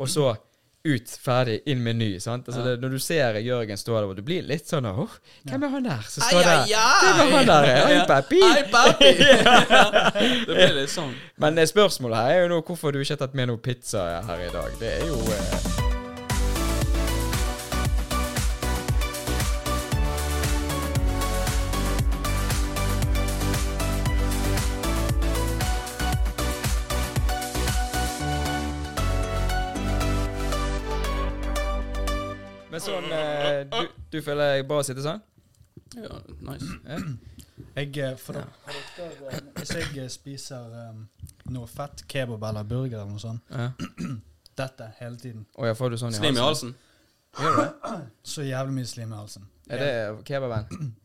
og så ut, ferdig, inn med ny. sant? Altså det, Når du ser Jørgen stå der, og du blir litt sånn åh, hvem er han der som står det, der? Hvem er han der? Hei, papi! Hei, papi! det blir litt sånn. Men eh, spørsmålet her er jo nå hvorfor du ikke har tatt med noe pizza her i dag. Det er jo eh, Men sånn eh, du, du føler deg bra å sitte sånn? Ja, nice. Ja. Jeg, eh, for da, dere, hvis jeg eh, spiser um, noe fett, kebab eller burger eller noe sånt, Ja. dette hele tiden, Å ja, får du sånn i Slim i halsen? halsen. Gjør du det? så jævlig mye slim i halsen. Er det kebaben?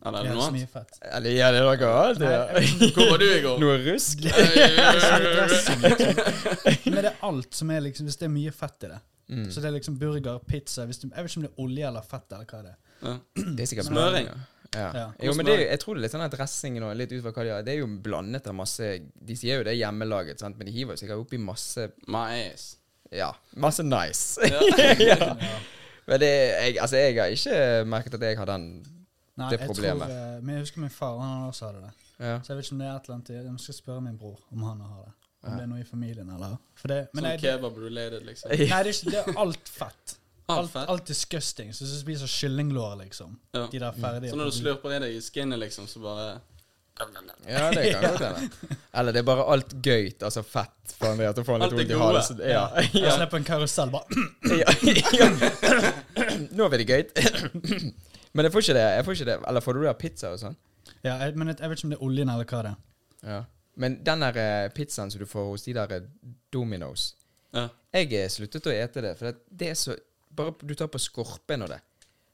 Eller er det noe så annet? mye fett. Eller gjør det noe? Nei, jeg- Hvor var du i går? Noe rusk? dressing, liksom. Men det er alt som er liksom Hvis det er mye fett i det. Mm. Så det er liksom burger, pizza hvis du, Jeg vet ikke om det er olje eller fett eller hva det er. Ja. Det er sikkert Smøring. Ja. Ja. Jo, men det, er jeg tror det er litt sånn at dressingen og litt ut fra hva de har Det er jo blandet av masse De sier jo det er hjemmelaget, sant? men de hiver jo sikkert oppi masse Mais. Ja, masse nice. Ja. ja. Men det jeg, Altså, jeg har ikke merket at jeg har den Nei, Det er jeg problemet. Tror, eh, men jeg husker min far, han også hadde det. Ja. Så jeg vet ikke om det er et eller annet Jeg skal spørre min bror om han har det. Om det er noe i familien eller For det, men Sånn det, kebab related, liksom. nei, det er ikke Det er alt fett. Alt Alt, fett. alt disgusting. Så hvis du spiser kyllinglår, liksom. Ja. De der ferdige. Så når du slurper i deg i skinnet, liksom, så bare ja, det kan godt hende. Eller det er bare alt gøyt, altså fett, for at du får litt Alt det vondt i gode. halsen. Ja. Jeg Ja. slipper en karusell, bare ja. ja. Nå blir det gøyt. Men jeg får ikke det. Jeg får ikke det. Eller får du det av pizza og sånn? Ja, jeg, men jeg, jeg vet ikke om det er oljen eller hva det er. Ja. Men den der eh, pizzaen som du får hos de der eh, Domino's Ja. Jeg eh, sluttet å ete det, for det, det er så Bare du tar på skorpen og det,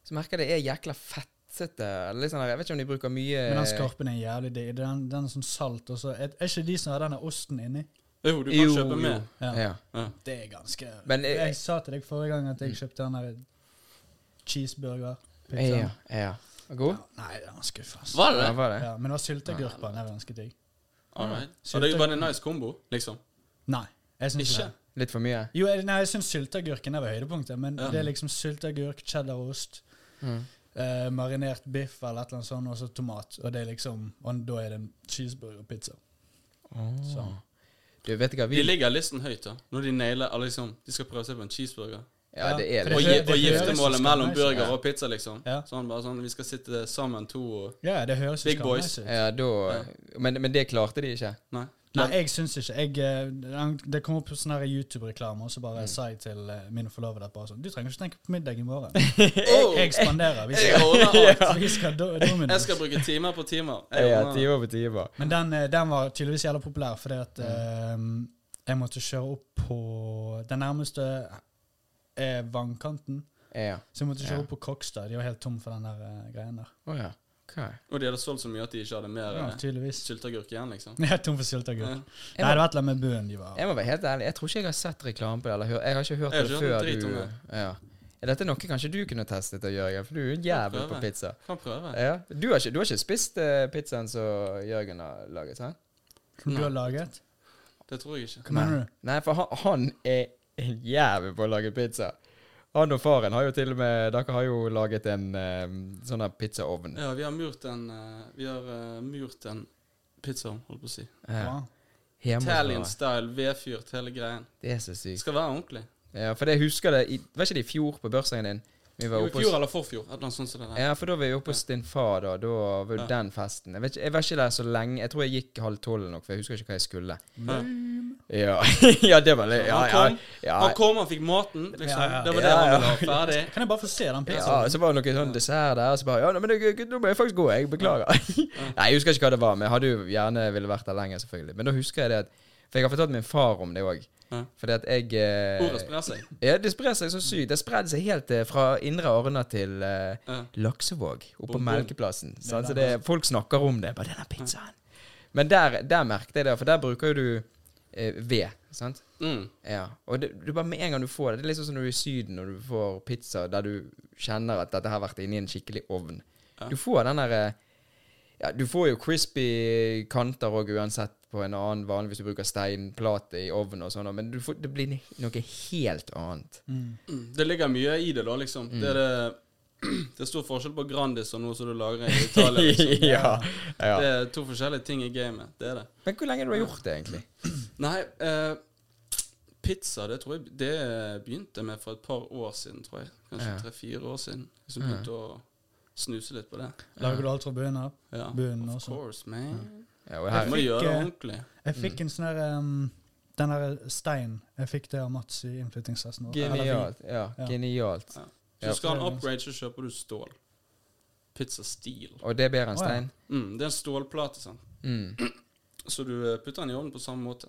så merker jeg det er jækla fettete. eller Litt sånn der, jeg vet ikke om de bruker mye Men den skorpen er jævlig digg. Den, den er sånn salt, Også. er, er ikke de som har denne osten inni? Jo, du kan kjøpe med. Ja. Ja. Ja. Det er ganske Men, jeg, Jeg sa til deg forrige gang at jeg kjøpte den der cheeseburger. Ja, ja. God? Ja, nei, den var skuffende. Var det Ja, var det? Ja, men det var sylteagurk på den. Det var ganske digg. All right. Så det var en nice kombo, liksom? Nei, jeg synes ikke det. Litt for mye? Jo, jeg, nei, jeg syns sylteagurken er ved høydepunktet, men Ja. det er liksom sylteagurk, cheddarost, Mm. eh, marinert biff eller et eller annet sånt, og så tomat. Og det er liksom Og da er det en cheeseburger-pizza. Så. Du, vet ikke, hva De ligger listen høyt, da. Når de nailer eller liksom, De skal prøve seg på en cheeseburger. Ja, det er for Og, det- gi, det og giftermålet mellom burger og pizza, liksom. Ja. Sånn bare sånn Vi skal sitte sammen to og Ja, det høres Big boys. Ja, da men, men det klarte de ikke? Nei. Nei, jeg syns ikke. Jeg, eh, det kom opp sånn YouTube-reklame, og så bare Mm. sa jeg til min mine forlovede at bare sånn Du trenger ikke tenke på middag i morgen. Oh! Jeg spanderer. Vi skal, vi skal do. Jeg skal bruke timer på timer. Jeg Ja, timer på timer. Men den, eh, den var tydeligvis jævla populær, fordi at Mm. um, jeg måtte kjøre opp på Den nærmeste er vannkanten, Ja. så jeg måtte kjøre Ja. opp på Kokstad. De var helt tom for den der eh, greien der. Oh, ja. okay. Og de hadde solgt så mye at de ikke hadde mer Ja, eh, tydeligvis. sylteagurk igjen, liksom. Er tom for sylteagurk. Ja. Nei, det var et eller annet med buen de var Jeg må være helt ærlig, jeg tror ikke jeg har sett reklame på det. Eller hør, jeg har ikke hørt Jeg har det ikke før hørt en drit du om det. ja. Er dette noe kanskje du kunne testet, da, Jørgen? For du er jo en jævel prøve. på pizza. Kan prøve. Ja. Du, har ikke, du har ikke spist eh, pizzaen som Jørgen har laget? sant? Som du har laget. Det tror jeg ikke. Hva mener du? Nei, for han, han er en jævel på å lage pizza. Han og faren har jo til og med Dere har jo laget en eh, sånn her pizzaovn. Ja, vi har murt en eh, Vi har eh, murt en pizzaovn, holdt på å si. Ja. Italian style, vedfyrt, hele greien. Det er så sykt. skal være ordentlig. Ja, for det husker det i, Var ikke det i fjor på bursdagen din? Vi var Jo, I fjor eller forfjor. Et eller annet sånt som det der. Ja, for da var vi oppe hos din far, da. Da var jo Ja. den festen. Jeg, vet ikke, jeg var ikke der så lenge. Jeg tror jeg gikk halv tolv nok, for jeg husker ikke hva jeg skulle. Ja. Ja, ja det var litt Ja, han, kom, ja. han kom, han fikk maten, liksom. Ja, ja. Det var det Ja, han ville ha ferdig. Kan jeg bare få se den pizzaen? Ja, så var det noe sånn dessert der, og så bare Ja, men nå må jeg faktisk gå. Jeg beklager. Nei, jeg husker ikke hva det var, men jeg hadde jo gjerne ville vært der lenger, selvfølgelig. Men da husker jeg det at For jeg har fortalt min far om det òg. Ja. Fordi at jeg eh, Ordet sprer seg. Ja, det sprer seg så sykt. Det spredde seg helt eh, fra Indre Arna til eh, Ja. Laksevåg, oppe på. Melkeplassen. Så der, det, folk snakker om det. Bare 'denne pizzaen'. Men der, der merket jeg det, for der bruker jo du eh, ved. Sant? Mm. Ja. Og det, er bare med en gang du får det Det er liksom som når du er i Syden når du får pizza der du kjenner at dette har vært inni en skikkelig ovn. Ja. Du får den der eh, Ja, du får jo crispy kanter òg uansett på en annen vanlig hvis du bruker steinplate i ovnen og sånn, men du får, det blir noe helt annet. Mm. Mm. Det ligger mye i det, da, liksom. Mm. Det, er det, det er stor forskjell på Grandis og noe som du lager i Italia. Liksom. ja, ja. Det er to forskjellige ting i gamet. Det er det. Men hvor lenge har du gjort det, egentlig? Nei, eh, pizza det tror jeg det begynte med for et par år siden, tror jeg. Kanskje Ja. tre-fire år siden. Ja. begynte å snuse litt på det. Lager du alt fra bunnen av? Ja, Bunnen of også. course, man. Ja, jeg, må fikk, gjøre det eh, ordentlig. Jeg fikk en sånn her um, Den der stein Jeg fikk det av Mats i innflyttingsfesten. genialt. Ja, Ja. genialt. Ja. Så skal han upgrade, så kjøper du stål. Pizza steel. Og det er bedre enn stein? Mm, det er en stålplate, sant. Mm. Så du eh, putter den i ovnen på samme måte.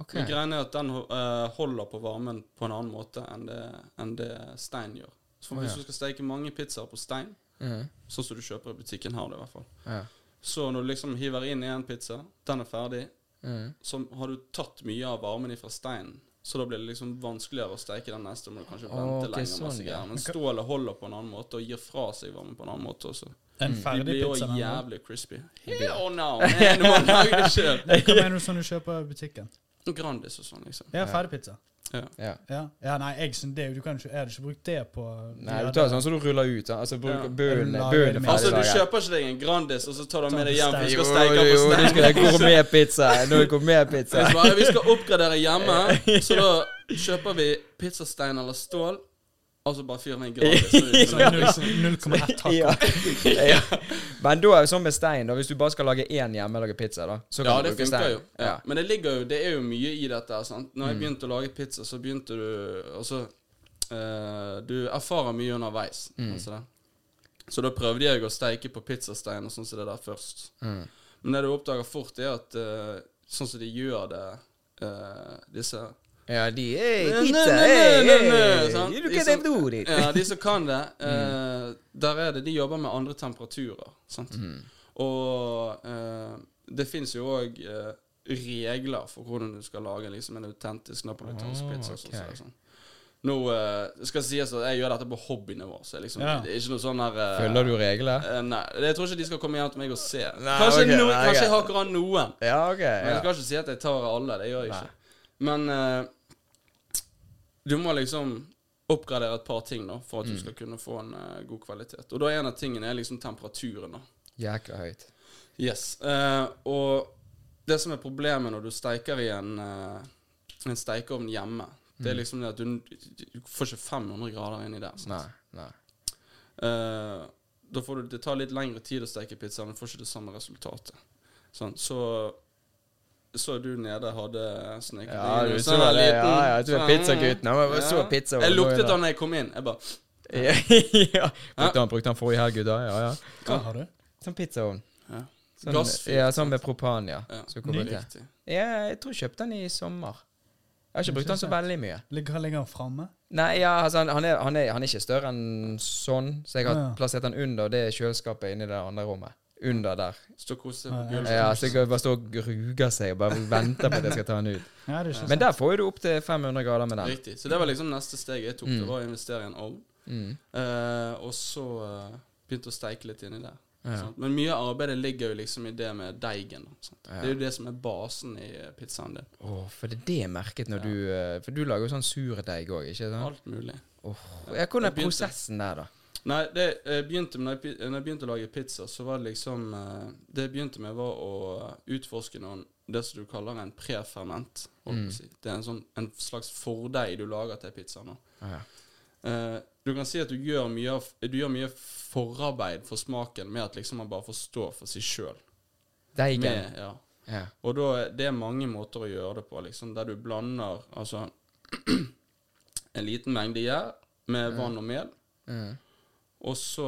Okay. Men greia er at den eh, holder på varmen på en annen måte enn det, enn det stein gjør. Så hvis du skal steke mange pizzaer på stein, Mm. sånn som du kjøper i butikken her, det i hvert fall Ja. Så når du liksom hiver inn én en pizza, den er ferdig, Mm. så har du tatt mye av varmen fra steinen. Så da blir det liksom vanskeligere å steke den neste. Må du kanskje vente okay, lenger. sånn, masse greier. Men stålet holder på en annen måte og gir fra seg varmen på en annen måte også. En De ferdig blir jo pizza. jævlig crispy. Hell no, man! Du må lage det sjøl. Hva mener du sånn du kjøper i butikken? Grandis og sånn, liksom. Ja, ferdigpizza. Ja. Ja. Ja, ja nei, jeg synes det, du kan ikke, jeg hadde ikke brukt det på Nei, du tar det- sånn som du ruller ut. Altså, bruk med- Altså, du kjøper ikke deg en Grandis, og så tar du med deg hjem for du skal steike jo, på jo, stein. skal ha gourmetpizza. Nå er gourmetpizza. Så bare, vi skal oppgradere hjemme, så da kjøper vi pizzastein eller stål, og så bare Grandis. Sånn kan- 0,1 hakk. Ja. ja. Men da er det sånn med stein, da. Hvis du bare skal lage én hjemme og lage pizza, da, så kan Ja, du bruke stein. jo. Ja. Men det ligger jo Det er jo mye i dette. Sant? Når jeg begynte å lage pizza, så begynte du Altså uh, Du erfarer mye underveis. Altså det. Så da prøvde jeg å steike på pizzastein og sånn som det der først. Mm. Men det du oppdager fort, er at uh, sånn som de gjør det uh, Disse Ja, de er pizza. nei, nei, Hey, nei, nei, hey, you can som- have do it. Ja, de som kan det, uh, der er det De jobber med andre temperaturer. Sant? Og uh, det fins jo òg uh, regler for hvordan du skal lage liksom, en autentisk napolitansk Ah, pizza. ok. Sånn, sånn. Nå skal det skal sies at jeg gjør dette på hobbynivå, så liksom, Ja. det er ikke noe sånn her uh, Følger du regler? Uh, Nei, jeg tror ikke de skal komme hjem til meg og se. Nei, kanskje, okay, no, nei, kanskje jeg har av noen. Ja, okay, Men jeg skal ikke si at jeg tar alle. Det gjør jeg ikke. Men eh, du må liksom oppgradere et par ting da for at Mm. du skal kunne få en eh, god kvalitet. Og da er en av tingene er liksom temperaturen. da Jækla høyt. Yes. Eh, og det som er problemet når du steiker i en, eh, en steikeovn hjemme, det Mm. er liksom det at du, du får ikke 500 grader inni der. sant? Nei. nei. Eh, da får du, det tar litt lengre tid å steke pizza, men du får ikke det samme resultatet. Sånn, så så du nede hadde sneket Ja, inn du en så sånn liten- Ja, ja, jeg sånn- pizzagutten. Jeg ja. så pizza Jeg luktet han da jeg kom inn. Jeg bare Ja. ja. Brukte han brukte han forrige helg, da? Ja, ja. Hva har du? Sånn pizzaovn. ja. Sånn, ja, sånn med propan, ja. Ja. Ja, jeg tror jeg kjøpte den i sommer. Jeg har ikke brukt den så veldig mye. Ligger, ligger han framme? Nei, ja, altså, han, han, er, han, er, han er ikke større enn sånn, så jeg har Ja. plassert den under det kjøleskapet inni det andre rommet. Under der. Stå kose på Ja, ja. gulvet. Ja, så jeg bare står og ruger seg og bare venter på at jeg skal ta den ut. Ja, det er ikke Men der får du opp til 500 grader med den. Riktig. Så det var liksom neste steg jeg tok. Mm. Det var å investere i en ovn. Mm. Uh, og så uh, begynte å steike litt inni der. Ja. Men mye av arbeidet ligger jo liksom i det med deigen. Ja. Det er jo det som er basen i eh, pizzaen din. Åh, for det er det jeg merket når du For du lager jo sånn surdeig òg, ikke sant? Alt mulig. Oh. ja, hvordan er prosessen der, da? Nei, det jeg begynte med, når, jeg, begynte å lage pizza, så var det liksom eh, Det jeg begynte med, var å utforske noen det som du kaller en preferment. Mm. si. Det er en, sånn, en slags fordeig du lager til pizzaen. Ah, ja. Eh, du kan si at du gjør mye, du gjør mye forarbeid for smaken med at liksom man bare får stå for seg sjøl. Deigen. Ja. Ja. Og da det er mange måter å gjøre det på, liksom, der du blander altså en liten mengde gjær med vann og mel, Mm. Og så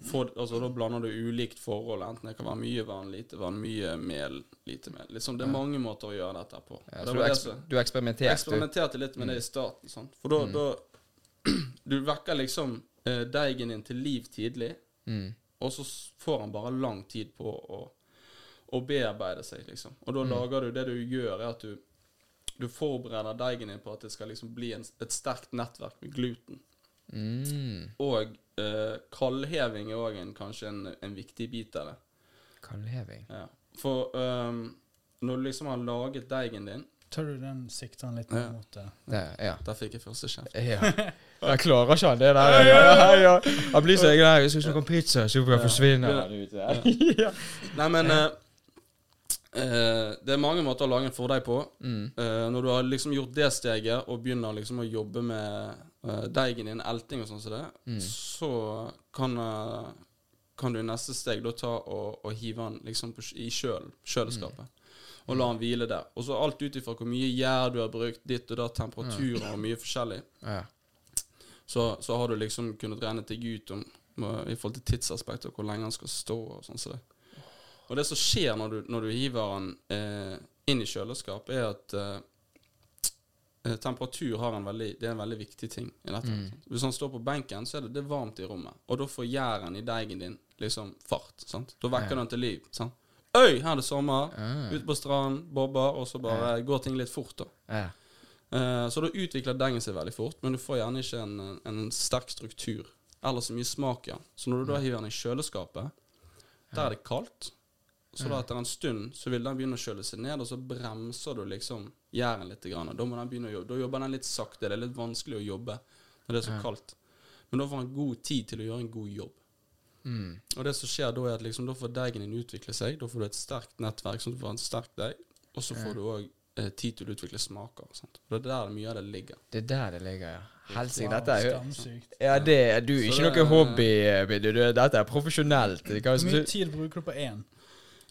for, altså, da blander du ulikt forhold, enten det kan være mye vann, lite vann, mye mel, lite mel. Liksom, det er mange måter å gjøre dette på. Ja, det du, var det eks som- du eksperimenterte, eksperimenterte litt med det i starten. Sant? For da, da Du vekker liksom eh, deigen din til liv tidlig, Mm. og så får han bare lang tid på å, å bearbeide seg, liksom. Og da lager du Det du gjør, er at du du forbereder deigen din på at det skal liksom bli en, et sterkt nettverk med gluten. Mm. Og eh, kaldheving er òg kanskje en, en viktig bit av det. Kaldheving. Ja. For um, når du liksom har laget deigen din Tar du den sikten litt Ja. mot det? Ja, ja. Der fikk jeg første kjeft. Ja. Jeg klarer ikke det der. Ja, ja, ja. Han blir så egen der. Jeg skal snakke om pizza, så bare forsvinner. Ja. Nei, men uh, eh, Det er mange måter å lage en fordeig på. Mm. Uh, når du har liksom gjort det steget, og begynner liksom å jobbe med uh, deigen en elting og sånn som det, Mm. så kan, eh, kan du i neste steg da ta og, og hive den liksom på, i kjøl, kjøleskapet. Og la den hvile der. Og så alt ut ifra hvor mye gjær du har brukt, ditt og da, temperaturer og mye forskjellig, Ja. så, så har du liksom kunnet regne deg ut om i forhold til tidsaspektet og hvor lenge den skal stå og sånn som det. Og det som skjer når du, når du hiver den eh, inn i kjøleskap, er at eh, temperatur har en veldig, det er en veldig viktig ting. i dette. Hvis han står på benken, så er det, det er varmt i rommet. Og da får gjæren i deigen din liksom fart. sant? Da vekker Ja. den til liv. sant? Øy, her er det sommer. Ja. Ute på stranden, bobber, og så bare går ting litt fort. da. Ja. Eh, så da utvikler deigen seg veldig fort, men du får gjerne ikke en, en sterk struktur. Eller så mye smak i den. Så når du da hiver den i kjøleskapet, der er det kaldt. Så da etter en stund så vil den begynne å kjøle seg ned, og så bremser du liksom gjæren litt. Grann, og da må den begynne å jobbe. Da jobber den litt sakte. Det er litt vanskelig å jobbe når det er så kaldt. Men da får den god tid til å gjøre en god jobb. Mm. Og det som skjer da, er at liksom, da får deigen din utvikle seg. Da får du et sterkt nettverk, sånn at du får en sterk deig. Og så får du òg eh, tid til å utvikle smaker. Sant? Og det er der mye av det ligger. Det er der det ligger, ja. Helsike, Wow, dette er jo. Ja, det er du. Så Ikke det noe hobby. Biddu. Du- Dette er profesjonelt. Hvor mye tid bruker du på én?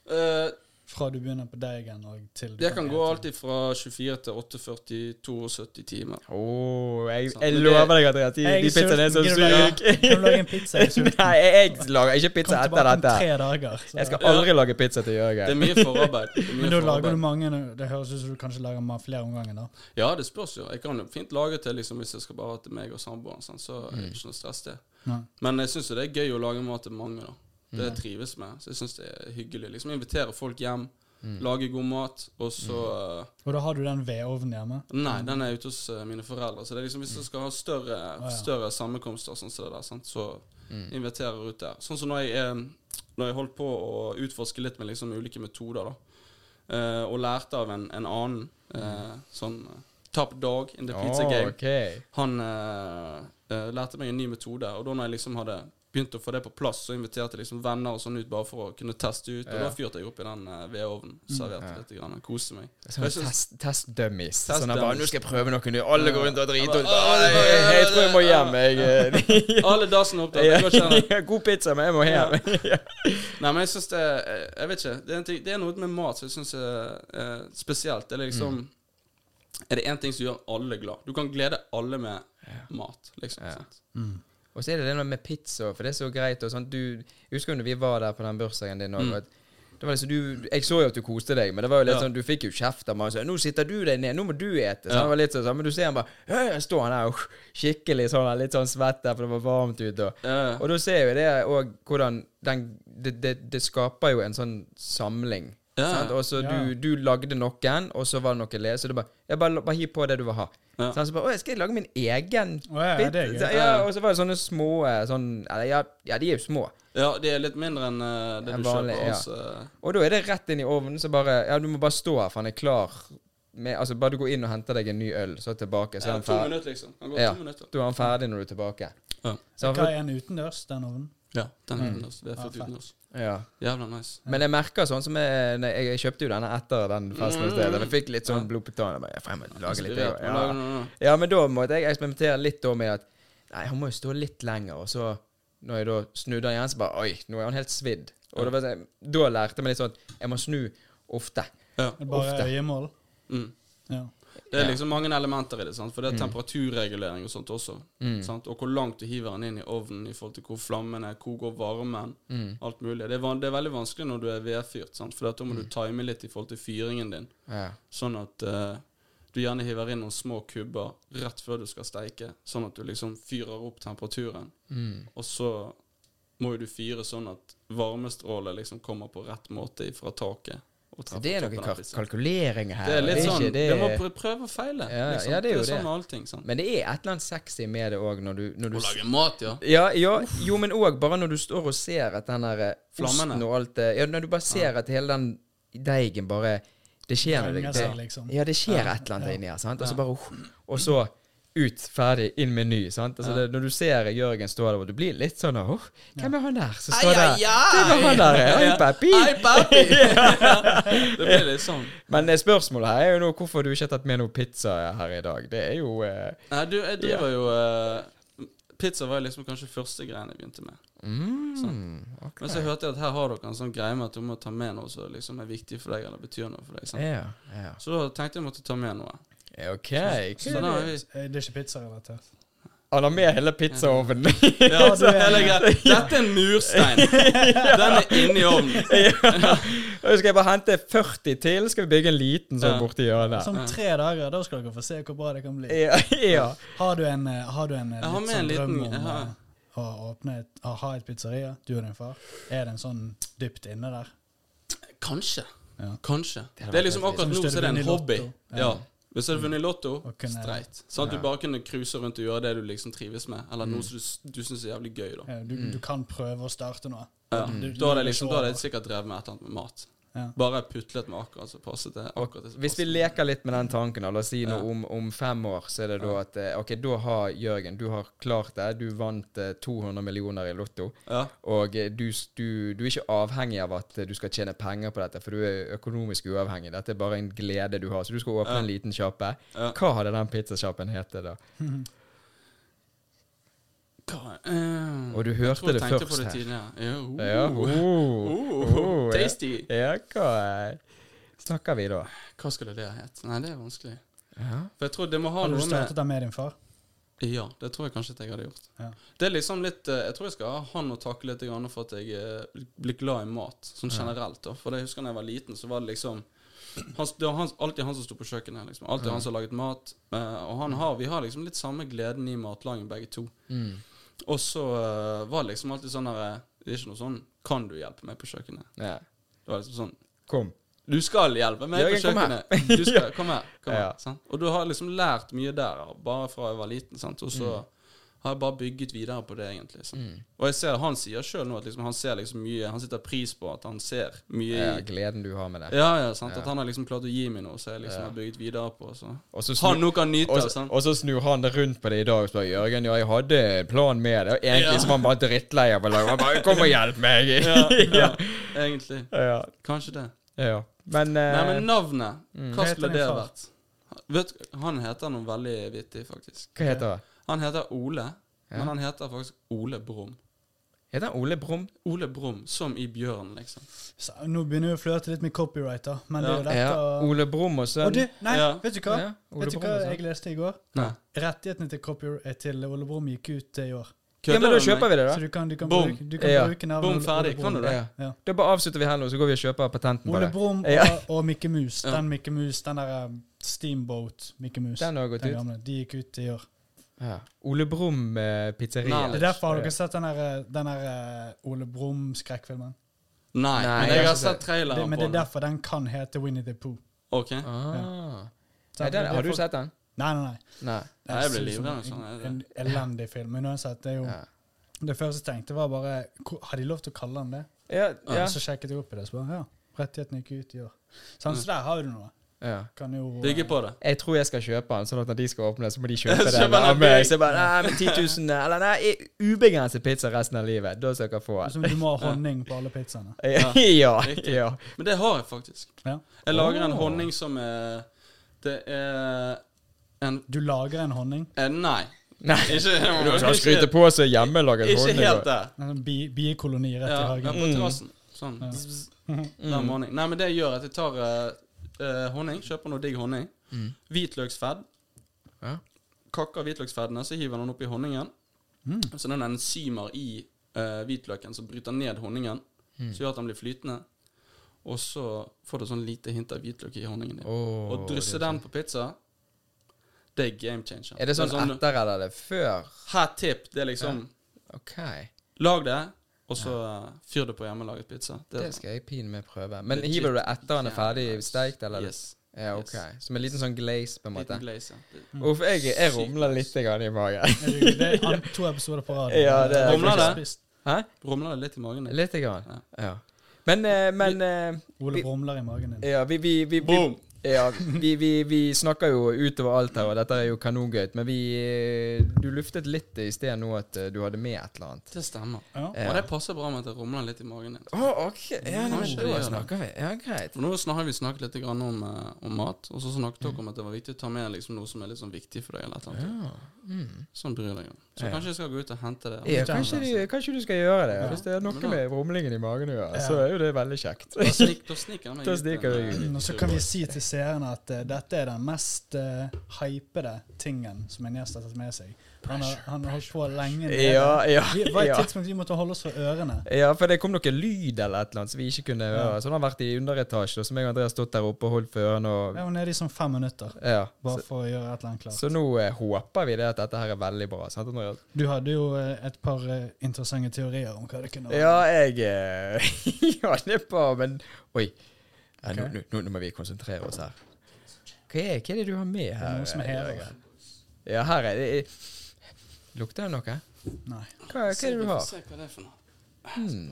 Eh, Fra du begynner på deigen og til du det kan gå alltid fra 24 til 48, 72 timer. Oh, jeg, jeg lover deg at jeg, de, tid. de pizzaene er så sulten. Kan du lage- syke. Kan du lage en pizza? Jeg er sulten. Nei, jeg, jeg lager ikke Kom pizza etter dette. tre dager. så- Jeg skal aldri lage pizza til Jørgen. Det er mye forarbeid. Er mye Men da lager du mange Det høres ut som du kanskje lager flere om gangen, da. Ja, det spørs jo. Jeg kan jo fint lage til liksom, hvis jeg skal bare til meg og samboeren, sånn, så er det ikke noe stress, det. Men jeg syns jo det er gøy å lage mat til mange, da. Det jeg trives med. Så jeg syns det er hyggelig. Liksom Invitere folk hjem, lage god mat, og så mm. Og da har du den vedovnen hjemme? Nei, den er ute hos eh, mine foreldre. Så det er liksom hvis jeg skal ha større, større sammenkomster, sånn som det der, sant? så inviterer jeg ut der. Sånn som når jeg, eh, når jeg holdt på å utforske litt med liksom ulike metoder, da, Uh, og lærte av en, en annen uh, sånn eh, top dog in the pizza oh, game. Okay. Han uh, eh, lærte meg en ny metode, og da når jeg liksom hadde begynt å få det på plass, så inviterte liksom venner og sånn ut bare for å kunne teste ut. Og Ja. da fyrte jeg opp i den uh, vedovnen, serverte Ja. litt, grann, koste meg. Sånne synes- test, test dummies. Test sånn at bare, nå skal jeg prøve noe nytt. Alle går rundt og driter. Ut. bare, Bare, «Åh, Jeg, tror jeg må hjem. Jeg, Alle dassene opp der. det går ikke an. God pizza, men jeg må hjem. Nei, men jeg syns det er- Jeg vet ikke. Det er, en ting, det er noe med mat som jeg syns er, spesielt. Det er liksom Er det én ting som gjør alle glad? Du kan glede alle med mat, liksom. Ja. Sant? Og så er det det med pizza, for det er så greit. Og sånn, du, jeg husker jo når vi var der på den bursdagen din Mm. òg. Det var liksom du, jeg så jo at du koste deg, men det var jo litt Ja. sånn, du fikk jo kjeft av. Så, 'Nå sitter du deg ned, nå må du ete.' Så Ja. det var litt sånn, Men du ser han bare står han der skikkelig sånn, litt sånn svett der, for det var varmt ute. Og, Ja. og da ser jo det òg hvordan den, det, det, det skaper jo en sånn samling. Ja. Sant? Og så Ja. du, du lagde noen, og så var det noe le. Så du bare Jeg bare, bare hiv på det du vil ha. Ja. Sant? Så bare, å, jeg skal lage min egen oh, ja, ja, det gøy. så, ja, og så var det sånne små eh, sånn, eller, ja, ja, de er jo små. ja, de er litt mindre enn uh, det En du vanlig, kjøper ja. hos eh, Og da er det rett inn i ovnen. Så bare Ja, du må bare stå her, for han er klar. Med, altså Bare du går inn og henter deg en ny øl, så tilbake. Så er ja, han To minutter, liksom. Han går Ja. to minutter. Da er han ferdig når du er tilbake. Ja, Så, Hva er en utendørs, den ovnen? Ja den er Mm. utendørs. Det er Ja, født utendørs. ja. Jævla nice. Men jeg merker sånn som jeg, nei, jeg, jeg kjøpte jo denne etter den festen hos deg. Jeg fikk litt sånn Ja. blod på tann. Jeg må lage litt ja. Ja, men da måtte jeg eksperimentere litt da med at Nei, han må jo stå litt lenger. Og så, når jeg da snudde han igjen, så bare Oi, nå er han helt svidd. Og ja. sånn- da lærte jeg meg litt sånn at jeg må snu ofte. Ja. Er Bare Ofte. øyemål? Mm. Ja. Det er liksom mange elementer i det. Sant? For det er temperaturregulering og sånt også. Mm. Sant? Og hvor langt du hiver den inn i ovnen i forhold til hvor flammen er, hvor går varmen, Mm. alt mulig. Det er, det er veldig vanskelig når du er vedfyrt, for da må du time litt i forhold til fyringen din. Ja. Sånn at uh, du gjerne hiver inn noen små kubber rett før du skal steike, sånn at du liksom fyrer opp temperaturen. Mm. Og så må jo du fyre sånn at varmestrålet liksom kommer på rett måte fra taket. Å treffe Det er noen kalk kalkuleringer her. Det er litt ikke sånn det- Du må prø- prøve og feile. Ja, liksom. ja, det er jo sånn det. med allting. sånn. Men det er et eller annet sexy med det òg, når du, når du Å lage mat, ja. ja, ja, jo, men òg bare når du står og ser at den der eh, Flammene. osten og alt det Ja, når du bare ser at hele den deigen bare Det skjer noe. Det, liksom. ja, det skjer et eller annet inni her, sant? Og så bare Og så ut, ferdig, inn med ny. Sant? Altså, det, når du ser Jørgen stå der, og du blir litt sånn Åh, hvem er han der som står der? Hvem er han der? Hei, papi! Hei, papi! det blir litt sånn. Men eh, spørsmålet her er jo nå hvorfor du ikke har tatt med noe pizza her i dag. Det er jo eh, Nei, du, jeg driver jo eh, Pizza var liksom kanskje første greien jeg begynte med. mm, okay. Men så hørte jeg at her har dere en sånn greie med at du må ta med noe som liksom er viktig for deg, eller betyr noe for deg. Sant? Ja, ja. Så da tenkte jeg måtte ta med noe. Ok. Så da vi Eh, Det er ikke pizzarelatert. Han har med hele pizzaovnen. Ja, så. Dette er en murstein. Den er inni ovnen. ja. Og Skal jeg bare hente 40 til, skal vi bygge en liten sånn Ja. borti hjørnet. Som tre dager, da skal dere få se hvor bra det kan bli. Ja, ja. Har du en, eh, har du en eh, har litt sånn en drøm liten- om å åpne et, å ha et pizzeria, du og din far? Er det en sånn dypt inne der? Kanskje. Ja. Kanskje. Det Det er liksom akkurat nå så er det en hobby. Lotto. Ja. Hvis du hadde vunnet Lotto, kunne- streit. Sånn at Ja. du bare kunne cruise rundt og gjøre det du liksom trives med. Eller noe som du, du syns er jævlig gøy, da. Ja, du, du kan prøve å starte noe. Ja. Du- du Da hadde jeg liksom, sikkert drevet med et eller annet med mat. Ja. Bare putlet med akkurat som passet det. akkurat det Hvis vi leker litt med den tanken, la oss si noe Ja. om, om fem år, så er det da at eh, Ok, da har Jørgen Du har klart det. Du vant eh, 200 millioner i Lotto. Ja. Og eh, du, du, du er ikke avhengig av at eh, du skal tjene penger på dette, for du er økonomisk uavhengig. Dette er bare en glede du har. Så du skal åpne en liten sjappe. Ja. Hva hadde den pizzasjappen hett da? Og du jeg hørte tror jeg det først på det her. Ja, uh, Ja, oh, uh, oh, tasty. Ja, hva snakker vi da? Hva skulle det hett? Nei, det er vanskelig. Ja. For jeg tror det må ha Har du med startet den med din far? Ja, det tror jeg kanskje at jeg hadde gjort. Ja. Det er liksom litt eh, Jeg tror jeg skal ha han å takle litt for at jeg eh, blir glad i mat, sånn generelt. da For det jeg husker da jeg var liten, så var det liksom han, Det var han, alltid han som sto på kjøkkenet. Liksom. Alltid han som laget mat. eh, og han har, vi har liksom litt samme gleden i matlaging, begge to. Mm. Og så uh, var det liksom alltid sånn der eh, Det er ikke noe sånn Kan du hjelpe meg på kjøkkenet? ja. Det var liksom sånn Kom. Du skal hjelpe meg Jørgen, på kom her. kjøkkenet. Du skal, kom her. Kom her Ja. sant? Og du har liksom lært mye der, bare fra jeg var liten. Sant? Og så Mm. Har bare bygget videre på det, egentlig. Mm. Og jeg ser han sier sjøl nå at liksom, han ser liksom mye Han setter pris på at han ser mye Ja, gleden du har med det. Ja, ja, sant? Ja. At han har liksom klart å gi meg noe som jeg liksom Ja. har bygget videre på. Så. Og så Han snu- nå kan nyte og det. sant? og så snur han det rundt på det i dag og spør Jørgen ja, jeg hadde en plan med det. Og egentlig Ja. så var han bare drittlei av å lage Han bare 'Kom og hjelp meg!' Ja, ja, egentlig. ja. Kanskje det. ja. Men, uh, Nei, men navnet, hva Hva skulle det vært? Vet Han heter noe veldig vittig, faktisk. hva heter han? Han heter Ole, Ja. men han heter faktisk Ole Brumm. Heter han Ole Brumm? Ole Brumm, som i Bjørn, liksom. Så, nå begynner vi å flørte litt med copyright, da. Men det er jo dette Ja. Ole Brumm og sønn. Nei, Ja. vet du hva? Ja, vet du hva jeg leste i går? Nei. Rettighetene til, copyright, til Ole Brumm gikk ut i år. Ja, men da kjøper vi det, Så da. du kan, du kan, Boom. bruke, du kan Ja. bruke navnet Boom, ferdig. Ole Kan du det? Ja. Ja. Da bare avslutter vi her nå, så går vi og kjøper patenten på Ole. Brumm Ja. og, og Mikke Mus. Den Mikke Mus, den der um, Steamboat Mikke Mus. Den har gått Den ut. gamle. De gikk ut i år. Ja. Ole Brumm eh, pizzeria. Det er derfor har dere sett den der, den der uh, Ole Brumm-skrekkfilmen. Nei, Nei, men jeg jeg har sett sett- traileren Det, men på det er den. derfor den kan hete Winnie the Pooh. Ok. Ah. Så Nei, den, er har du sett den? Nei, nei, nei. Nei. Det Nei, jeg blir ser ut livredd sånn, En, jeg- en elendig film. Men uansett, det er jo Ja. Det første jeg tenkte, var bare hvor- Har de lov til å kalle den det? Ja, ja. Så sjekket jeg opp i det, så bare ja, rettighetene gikk ut i år. Sånn, så der har du noe. Ja. Kan jo Bygge på det. Jeg tror jeg skal kjøpe den, sånn at når de skal åpne, så må de kjøpe den den av meg. Så jeg bare Nei, men 10 000 Eller nei, ubegrenset pizza resten av livet. Da skal jeg få Som du må ha honning på alle pizzaene. Ja, ja. Ja. Men det har jeg faktisk. Ja. Jeg lager en honning som er Det er en Du lager en honning. eh, Nei. Nei, Ikke, du skal skryte på seg hjemmelaget Ikke honning. helt det. En bi, biekoloni rett Ja, i ja, på Mm. terrassen. Sånn. Der med honning. Nei, men det gjør, at jeg tar eh, honning, kjøper noe digg honning, Mm. hvitløksfedd, Ja. kakker hvitløksfeddene, så hiver han den oppi honningen. Mm. Så det er enzymer i eh, hvitløken som bryter ned honningen, Mm. så gjør at den blir flytende. Og så får du sånn lite hint av hvitløk i honningen din. Åh, Og drysse den på pizza, det er game changer. Er det sånn etter eller er det før? Her tip, det er liksom OK. Lag det, og så fyr det på hjemmelaget pizza. Det skal jeg pine med prøve. Men hiver du det etter han er ferdig steikt, eller? Yes. Ja, ok. Yes. Som en liten sånn glaze, på en måte. Liten glaze, ja. Mm. Uff, jeg, jeg rumler litt grann i magen. Det det er an- to episoder på rad. Ja, det er Rumler det? Hæ? Rumler det litt i magen? Litt grann. Ja. Ja. Men, eh, men eh, Ole rumler i magen din. Ja, vi, vi, vi, vi, Boom! Ja, vi, vi, vi snakker jo utover alt her, og dette er jo kanongøy. Men vi Du luftet litt i sted nå at eh, du hadde med et eller annet. Det stemmer. Ja. Ja. Og det passer bra med at det rumler litt i magen din. Å, ok. Ja, det da det. snakker vi. Ja, greit. For nå har vi snakket litt grann om, eh, om mat, og så snakket dere om at det var viktig å ta med liksom, noe som er litt sånn viktig for deg. eller et eller annet. Ja. Mm. Sånn bryr deg om. Så Ja. kanskje jeg skal gå ut og hente det. Ja, kanskje, du, kanskje du skal gjøre det. Ja. Hvis det er noe med rumlingen i magen å gjøre, Ja. så er jo det veldig kjekt. Da, snik, da sniker jeg meg ut eh. Mm, Og så kan vi si til seerne at uh, dette er den mest uh, hypede tingen som en gjest har tatt med seg. Han har, han har holdt på lenge. Ja, ja, det var et ja. tidspunkt vi måtte holde oss for ørene. Ja, for det kom noe lyd eller et eller annet som vi ikke kunne Ja. høre. Så han har vært i underetasje, og så jeg og Andreas stått der oppe og holdt for ørene og Ja, var nede i sånn fem minutter Ja. bare Så, for å gjøre et eller annet klart. så nå uh, håper vi det at dette her er veldig bra. Sant, Andreas? Du hadde jo et par interessante teorier om hva det kunne være. Ja, jeg Ja, det er bra, men Oi. Ja, nå, Ok. nå, nå må vi konsentrere oss her. Hva er, hva er det du har med Det her? er noe som er her. Jørgen? Ja, her er det Lukter det noe? Nei. Hva, hva er det du har? Se hva det er for noe. Hmm.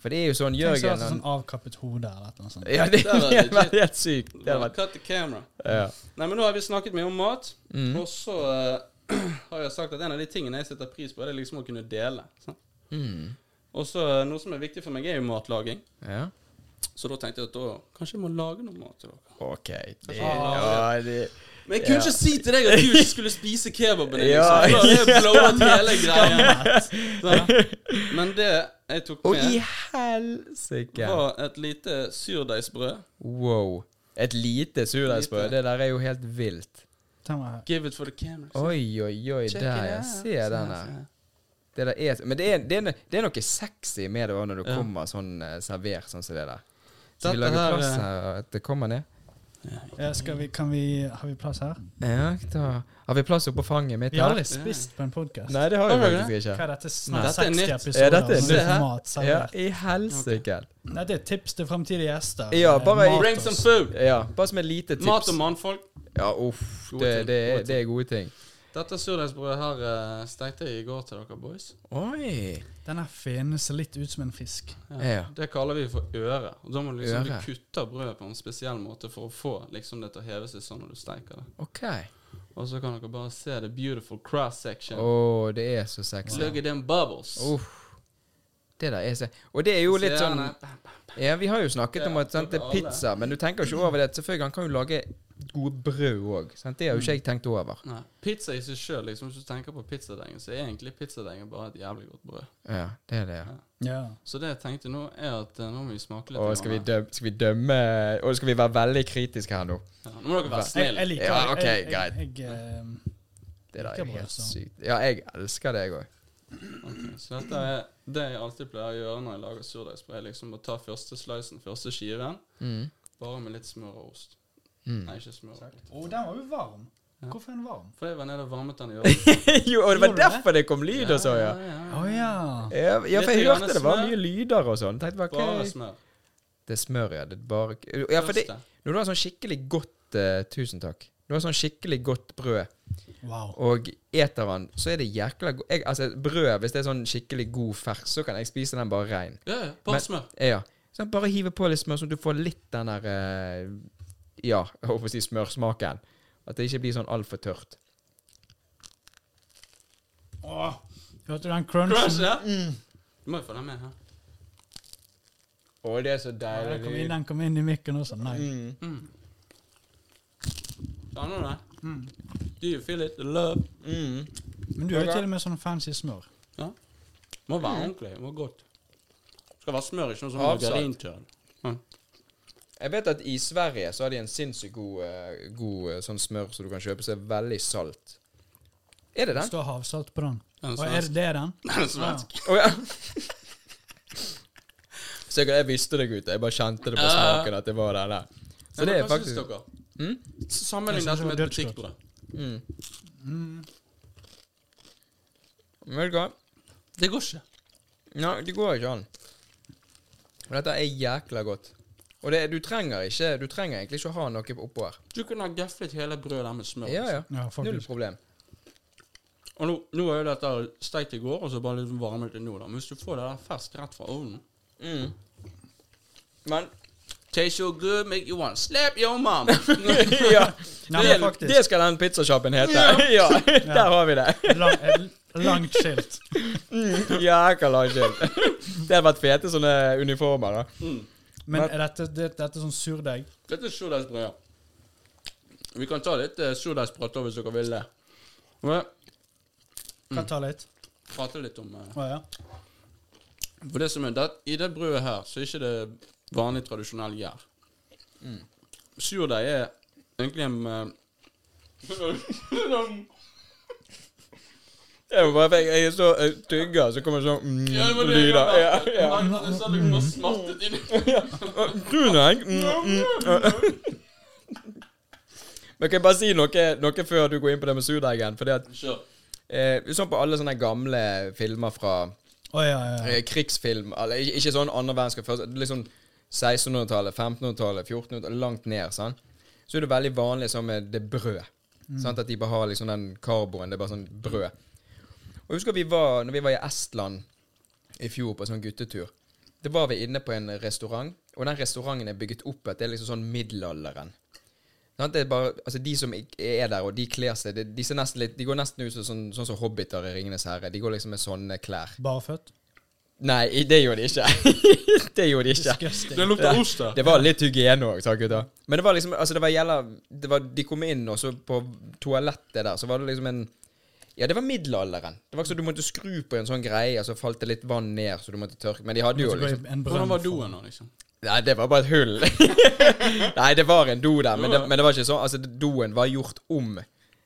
For det er jo sånn Tenk så Jørgen hadde sånn avkappet hode eller noe sånt. Ja, det, hadde vært helt sykt. Det hadde vært Cut the camera. ja. Nei, men nå har vi snakket mye om mat, Mm. og så uh, har jeg sagt at en av de tingene jeg setter pris på, det er liksom å kunne dele. Mm. Og så eh, noe som er viktig for meg, er jo matlaging. ja. Så da tenkte jeg at da kanskje jeg må lage noe mat til dere. OK. Det, Ah, ja, det Men jeg kunne Ja. ikke si til deg at du ikke skulle spise kebaben din. Ja. Liksom. Blowet hele greia. Men det jeg tok med, Og i helsike! var et lite surdeigsbrød. Wow. Et lite surdeigsbrød. Det der er jo helt vilt. Give it for the camera. Oi, oi, oi. Check Der, jeg ser Se den der. Det der er, men det er, det, er, det er noe sexy med det når du Ja. kommer sånn uh, servert sånn som det der. Så vi lager her, plass eh, her, at det kommer ned? Ja, skal vi, kan vi, har vi plass her? Ja, da Har vi plass oppå fanget mitt Vi har aldri spist på en podkast. Nei, det har vi faktisk ikke. Hva er dette? Snart Dette er 60 nytt. episoder. Ja, dette er nytt. mat Ja, i helsike. Nei, det er tips til fremtidige gjester. Ja, Eh, bare mat Bring some food! Ja, bare som et lite tips. Mat og mannfolk. Ja, uff. Det, Det, det, er- gode det er gode ting. Dette surdeigsbrødet her uh, stekte jeg i går til dere boys. Oi. Denne fenen ser litt ut som en fisk. Ja. Det kaller vi for øre. Og da må du liksom Øre. du kutter brødet på en spesiell måte for å få liksom det til å heve seg sånn når du steker det. OK. Og så kan dere bare se the beautiful cross section. Å, det er så sexy. Look at them bubbles. Uff. Det der er så Og det er jo litt sånn. Ja, vi har jo snakket om at sant, det er pizza, men du tenker jo ikke over det. Selvfølgelig, han kan jo lage gode brød òg. Det har jo ikke jeg tenkt over. Nei. Pizza i seg sjøl, liksom, hvis du tenker på pizzadeigen, så er egentlig pizzadeigen bare et jævlig godt brød. Ja, det er det. ja. Ja. Så det jeg tenkte nå, er at eh, nå må vi smake litt. Og skal vi dømme, skal vi dømme Og skal vi være veldig kritiske her nå? Ja, nå må dere være Jeg, snille. jeg liker Ja, okay, jeg, jeg, jeg, eh, Det der Liker er brød, helt så. sykt. Ja, jeg elsker det, jeg òg. Ok, så dette er det jeg alltid pleier å gjøre når jeg lager surdeigsbrød. er Liksom å ta første slicen, første skiven, Mm. bare med litt smør og ost. Mm. Nei, ikke smør. og oh, den var jo varm. Ja. Hvorfor er den varm? For jeg var nede og varmet den i ovnen. jo, og det var Gjorde du det? derfor det kom lyd og så, ja. Å ja. Ja, ja, for jeg hørte det var mye lyder og sånn. Bare, smør. Det er smør, ja. Det er bare Ja, for det, når du har sånn skikkelig godt uh, Tusen takk. Når du har sånn skikkelig godt brød, Wow. og eter den, så er det jækla godt Altså, brød, hvis det er sånn skikkelig god fersk, så kan jeg spise den bare rein. Ja, ja. Bare smør. Ja. Sånn, bare hive på litt smør, så du får litt den der eh, Ja, jeg håper å si smørsmaken. At det ikke blir sånn altfor tørt. Åh, hørte du den crunchen? Crunch, ja? Mm. Du må jo få den med her. Å, det er så Ja, den, kom inn, den kom inn i mikken også. Nei. Mm. Mm. Kjenner du det? Mm. Do you feel it? The love? Mm. Men du har jo til og med sånn fancy smør. Må være ordentlig. Må være godt. Skal være smør, ikke noe sånn Avsalt. margarintørn. Jeg vet at i Sverige så har de en sinnssykt god, eh, god eh, sånn smør som du kan kjøpe, som er veldig salt. Er det Det den? står havsalt på den. Den er Og er det svensk. det er den? Den er svensk. Å ja. Sikkert jeg visste det, gutter. Jeg bare kjente det på Ja. smaken at det var den der. Så det er hva syns faktisk dere? Mm? Sammenlign dette med et butikkbrød. Mm. Mm. Vet du hva? Det går ikke. Nei, det går ikke an. Og dette er jækla godt. Og det, du trenger ikke Du trenger egentlig ikke å ha noe oppå her. Du kunne ha gaflet hele brødet der med smør. Ja, ja. Ja, Null problem. Og nå, nå er jo dette steikt i går, og så bare litt varmet det nå. da. Men hvis du får det der ferskt rett fra ovnen Mm. Men Taste so good, make you want to slap your mom. ja, Nei, det, det skal den pizzasjappen hete. Ja, der har vi det. Lang, langt skilt. Mm, Jækla skilt. Det hadde vært fete sånne uniformer, da. Mm. Men er dette, det, dette er sånn surdeig? Dette er surdeigsbrød, ja. Vi kan ta litt uh, surdeigsbrød også, hvis dere vil det. Men Kan ta litt. prate litt om uh, oh, ja. For det som er, det, I det brødet her så er ikke det vanlig, tradisjonell gjær. Surdeig er egentlig en eh, Jeg, må bare, jeg er så jeg tygger, så kommer det sånn mm, Ja, det det jeg lyder. Ja, ja. Men det sa du må smattet inn? Mm, mm. Men kan jeg bare si noe, noe før du går inn på det med surdeigen? For det at Kjør. eh, Sånn på alle sånne gamle filmer fra oh, ja, ja. ja. eh, krigsfilm eller, ikke, sånn andre verdenskrig, liksom 1600-tallet, 1500-tallet, 1400-tallet, langt ned. sånn Så er det veldig vanlig sånn med det brød. Sant? At de bare har liksom den karboen. Det er bare sånn brød. Og jeg husker vi var Når vi var i Estland i fjor på sånn guttetur. Det var vi inne på en restaurant, og den restauranten er bygget opp etter er liksom sånn middelalderen. Sant? Det er bare, altså De som er der, og de kler seg de, de, ser nesten litt, de går nesten ut som sånn, sånn som hobbiter i 'Ringenes herre'. De går liksom med sånne klær. Barføtt? Nei, det gjorde de ikke. det gjorde de ikke. Det lukta ost, da. Det var litt hygiene òg, sa gutta. Men det var liksom Altså, det var gjelda det var, De kom inn, og så på toalettet der, så var det liksom en Ja, det var middelalderen. Det var ikke så du måtte skru på en sånn greie, og så falt det litt vann ned, så du måtte tørke Men de hadde jo liksom en Hvordan var doen da, liksom? Nei, det var bare et hull. Nei, det var en do der, men det, men det var ikke sånn Altså, doen var gjort om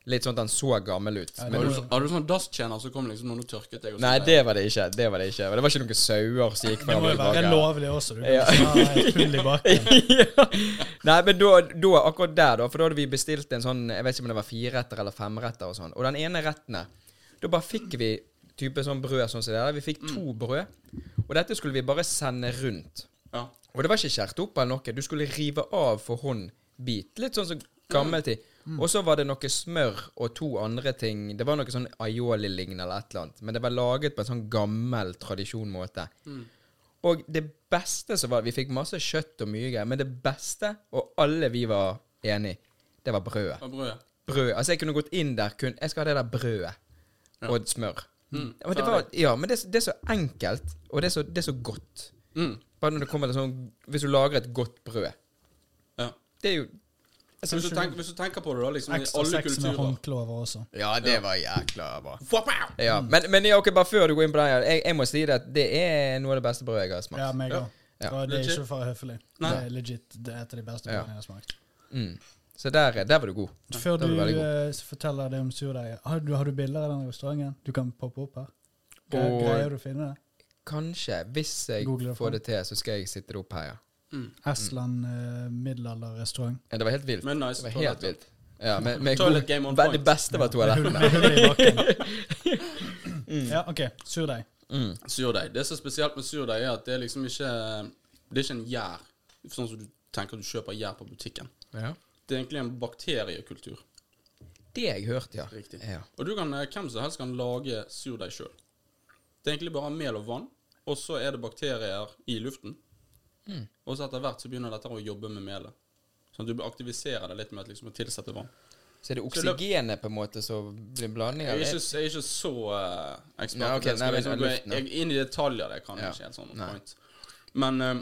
litt sånn at den så gammel ut. Ja, Men, Hadde du, så- hadde du sånn dasstjener som kom liksom noen og tørket deg? og nei, det var det ikke. Det var det ikke. Det var ikke noen sauer som gikk Det må jo være lovlig også. Du kan Ja. ikke ha et hull i bakken. ja. Nei, men da, da, akkurat der, da, for da hadde vi bestilt en sånn Jeg vet ikke om det var fireretter eller femretter og sånn. Og den ene retten Da bare fikk vi type sånn brød sånn som det der. Vi fikk to brød. Og dette skulle vi bare sende rundt. Ja. Og det var ikke skjært opp eller noe. Du skulle rive av for hånd bit. Litt sånn som gammel tid. Og så var det noe smør og to andre ting. Det var noe sånn aioli-lignende eller et eller annet. Men det var laget på en sånn gammel tradisjon-måte. Og det beste som var Vi fikk masse kjøtt og mye greier, men det beste, og alle vi var enig det var brødet. Og brødet. Brød. Altså, jeg kunne gått inn der kun Jeg skal ha det der brødet. Og smør. Mm. Og det var, ja, men det, så- det er så enkelt, og det er så, det er så godt. Mm. Bare når det kommer til sånn Hvis du lager et godt brød. Ja. Det er jo hvis, du tenker, hvis du tenker på det, da, liksom i Ekstra alle sex med håndklover også. Ja, det var jækla bra. Ja, men, men ja, ok, bare før du går inn på den jeg, jeg må si det at det er noe av det beste brødet jeg har smakt. Ja, meg òg. Ja. Og det er Legit. ikke for høflig. Nei. Det er legit. Det er et av de beste brødene jeg har smakt. Mm. Så der, der var du god. Før du god. Uh, forteller det om surdeig, har, du- har du bilder av den restauranten? Du kan poppe opp her. Greier, Og- Greier du å finne det? Kanskje, hvis jeg Google får det til, så skal jeg sitte det opp her, ja. Mm. Estland eh, middelalderrestaurant. ja det var helt vilt. Men nice Det var helt toaletter. vilt. Ja, med, med Toilet game on point. Det beste var toalettene. bakken. Ja, OK. Surdeig. Mm. Surdeig. Det som er spesielt med surdeig, er at det er liksom ikke Det er ikke en gjær, sånn som du tenker at du kjøper gjær på butikken. Ja. Det er egentlig en bakteriekultur. Det jeg hørt, ja. Riktig. ja. Og du kan, eh, hvem som helst kan lage surdeig sjøl. Det er egentlig bare mel og vann, og så er det bakterier i luften. Mm. Og så etter hvert så begynner dette å jobbe med melet. Sånn at du aktiviserer det litt med liksom, å tilsette vann. Så er det oksygenet på en måte som blir blandinga? Jeg er ikke, jeg er ikke så uh, ekspert. Nei, okay. Nei, men liksom jeg, inn i detaljer, det kan jeg Ja. ikke helt sånn point. Men eh,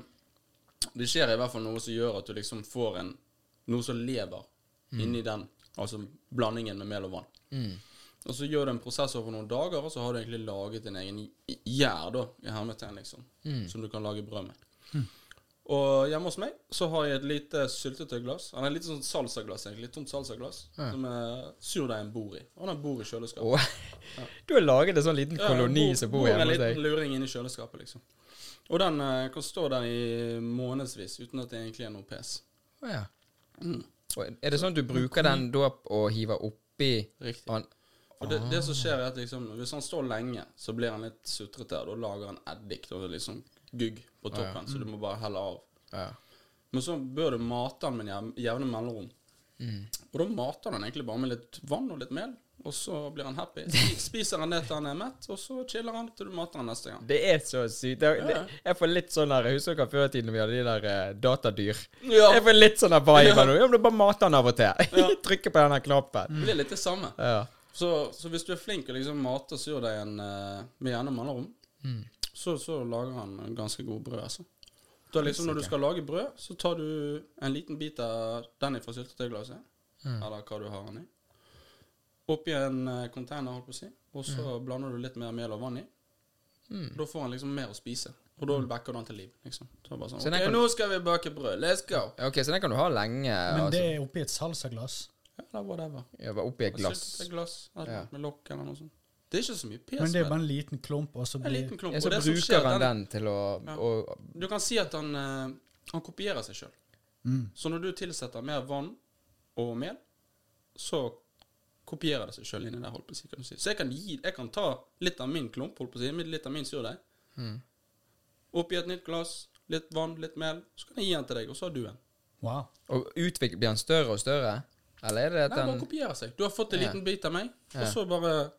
det skjer i hvert fall noe som gjør at du liksom får en noe som lever inni den, altså blandingen med mel og vann. Mm. Og så gjør du en prosess over noen dager, og så har du egentlig laget din egen gjær, da, i hermetegn, liksom, Mm. som du kan lage brød med. Og hjemme hos meg så har jeg et lite syltetøyglass, Han er litt sånn salsaglass, egentlig, Litt tomt salsaglass, Ja. som surdeigen bor i. Og den bor i kjøleskapet. Og du har laget en sånn liten Ja, koloni bor- som bor hjemme en hos liten deg. luring inni kjøleskapet, liksom. Og den uh, kan stå der i månedsvis uten at det egentlig er noe pes. Oh, ja. Mm. Er det sånn at du bruker den da og hiver oppi Riktig. Han, og det, det som skjer, er at liksom, hvis han står lenge, så blir han litt sutrete. og Da lager han eddik Da liksom gugg på toppen, så du må bare helle av. Ja. Men så bør du mate han med jev- jevne mellomrom. Mm. Og da mater han egentlig bare med litt vann og litt mel, og så blir han happy. Spiser han det til han er mett, og så chiller han til du mater han neste gang. Det er så sykt. Det, det, Ja. jeg får litt sånn der Husker dere før i tiden vi hadde de der eh, datadyr? Ja. Jeg får litt sånn vibe Ja. nå. Ja, men bare mater han av og til. Trykker på den her knappen. Det blir litt det samme. Ja. Så, så hvis du er flink til å liksom mate surdeigen eh, med jevne mellomrom, Mm. Så, så lager han ganske god brød. altså. Da liksom Når du skal lage brød, så tar du en liten bit av den fra syltetøyglasset, Mm. eller hva du har den i, oppi en eh, container, holdt på å si, og så blander du litt mer mel og vann i. Mm. Da får han liksom mer å spise, og da vekker du han til liv. liksom. Så bare sånn, Så ok, kan- nå skal vi bake brød, let's go! Ok, så den kan du ha lenge. Men altså. det er oppi et salsaglass. Ja, eller whatever. Ja, bare oppi et glass. Et glass Ja. med lokk eller noe sånt. Det er ikke så mye pes Men det er bare en liten klump, og så En blir liten klump. Ja, og så bruker skjer, han den- den til å Ja. og, Du kan si at han, eh, han kopierer seg sjøl. mm. Så når du tilsetter mer vann og mel, så kopierer det seg sjøl inni der. holdt på å si, kan du si. Så jeg kan, gi, jeg kan ta litt av min klump, holdt på å si, litt av min surdeig, Mm. oppi et nytt glass, litt vann, litt mel, så kan jeg gi den til deg, og så har du en. Wow. og utvikler, Blir han større og større? Eller er det at Nei, bare kopierer seg. Du har fått en Ja. liten bit av meg, Ja. og så bare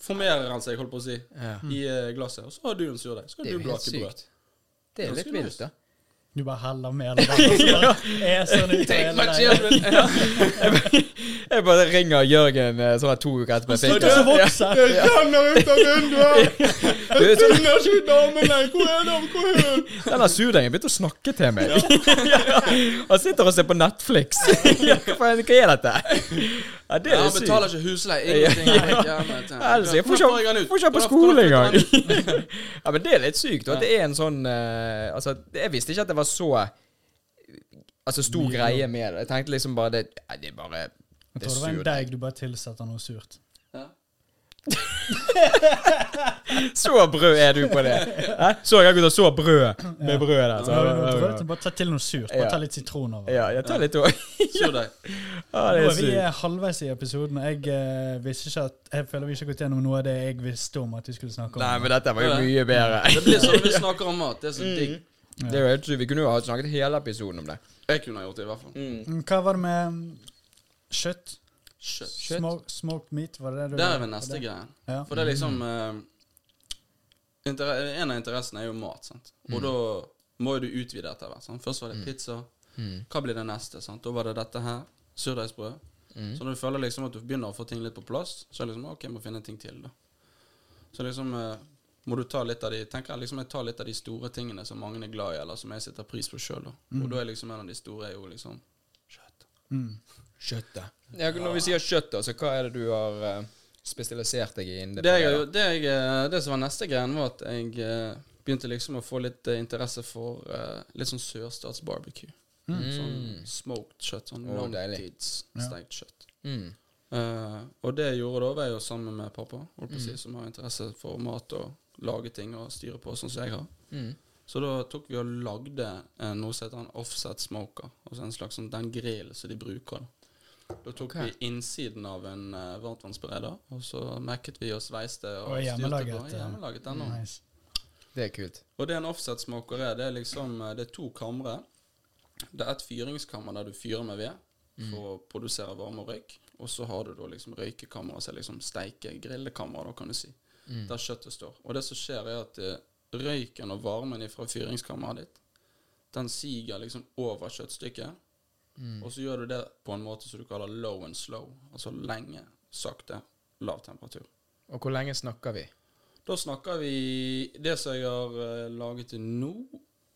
formerer han seg, holdt på å si, ja. i eh, glasset, og så har du en surdeig. Så kan Det er du jo helt bake brød. sykt. Det er Ganske litt vilt, nice. da. Du bare heller med eller vann, og så bare eser den ut av Take hele my deg. children! Jeg bare ringer Jørgen eh, sånn at to uker etterpå. Slutt å vokse! Jeg renner ut av vinduet! Du, Jeg så- finner ikke damene! Hvor er de? Hvor er de? Denne surdeigen begynte å snakke til meg. Han sitter og ser på Netflix. Hva er dette? Ja, det Ja, er han betaler ikke husleie. Ingenting. Jeg får ikke ut? på skole engang. Ja, men det er litt sykt. Og at det er en sånn eh, Altså, jeg visste ikke at det var så Altså stor greie med det. Jeg tenkte liksom bare det det er bare Jeg tror det var en deig du bare tilsetter noe surt. Ja. Så brød er du på det. Hæ? Så jeg gutter så brød med brød der. Så, Ja, prøver til- bare ta til noe surt. Bare ta litt sitron over. ja, jeg tar litt òg. Surdeig. Ja, Nå det er vi eh, halvveis i episoden. Jeg eh, visste ikke at Jeg føler vi ikke har gått gjennom noe av det jeg visste om at vi skulle snakke om. Nei, men dette var jo mye bedre. Det blir sånn vi snakker om mat. Det er så Mm. digg. Det er jo helt sykt. Vi kunne jo ha snakket hele episoden om det. Jeg kunne ha gjort det, i hvert fall. Mm, Hva var det med mm, kjøtt? Kjøtt. Kjøtt. Smok, smoked meat, var det det du Der er vel neste greie. Ja. For det er liksom eh, inter En av interessene er jo mat, sant. Og da må jo du utvide etter hvert. sant? Først var det pizza. Mm. Hva blir det neste? sant? Da var det dette her. Surdeigsbrød. Mm. Så når du føler liksom at du begynner å få ting litt på plass, så er det liksom OK, jeg må finne ting til, da. Så liksom eh, må du ta litt av de tenker jeg liksom jeg tar litt av de store tingene som mange er glad i, eller som jeg setter pris på sjøl. Og da er liksom en av de store er jo liksom. Mm. Kjøttet. Ja, når vi sier kjøtt, altså hva er det du har eh, spesialisert deg i? Det, jeg, det, jeg, eh, det som var neste greien, var at jeg eh, begynte liksom å få litt interesse for litt sånn sørstatsbarbecue. Sånn smoked kjøtt. Sånn oh, deilig. langtidsstekt kjøtt. Mm. Uh, og det jeg gjorde da, var jeg jo sammen med pappa, holdt på å si, som har interesse for mat og lage ting og styre på, sånn som jeg har. Mm. Så da tok vi og lagde eh, noe som heter en offset smoker. Altså en slags sånn den grillen som de bruker. Da Da tok okay. vi innsiden av en uh, varmtvannsbereder, og så mekket vi og sveiste og, Og hjemmelaget, styrte på. eh, Hjemmelaget den også. Nice. Det er kult. Og det en offset smoker er, det er liksom eh, Det er to kamre. Det er et fyringskammer der du fyrer med ved for å produsere varme og røyk. Og så har du da liksom røykekammer, altså liksom steike, grillekammer, da kan du si. Der kjøttet står. Og det som skjer, er at eh, røyken og varmen fra fyringskammeret ditt, den siger liksom over kjøttstykket. Og så gjør du det på en måte som du kaller low and slow. Altså lenge, sakte, lav temperatur. Og hvor lenge snakker vi? Da snakker vi Det som jeg har eh, laget til nå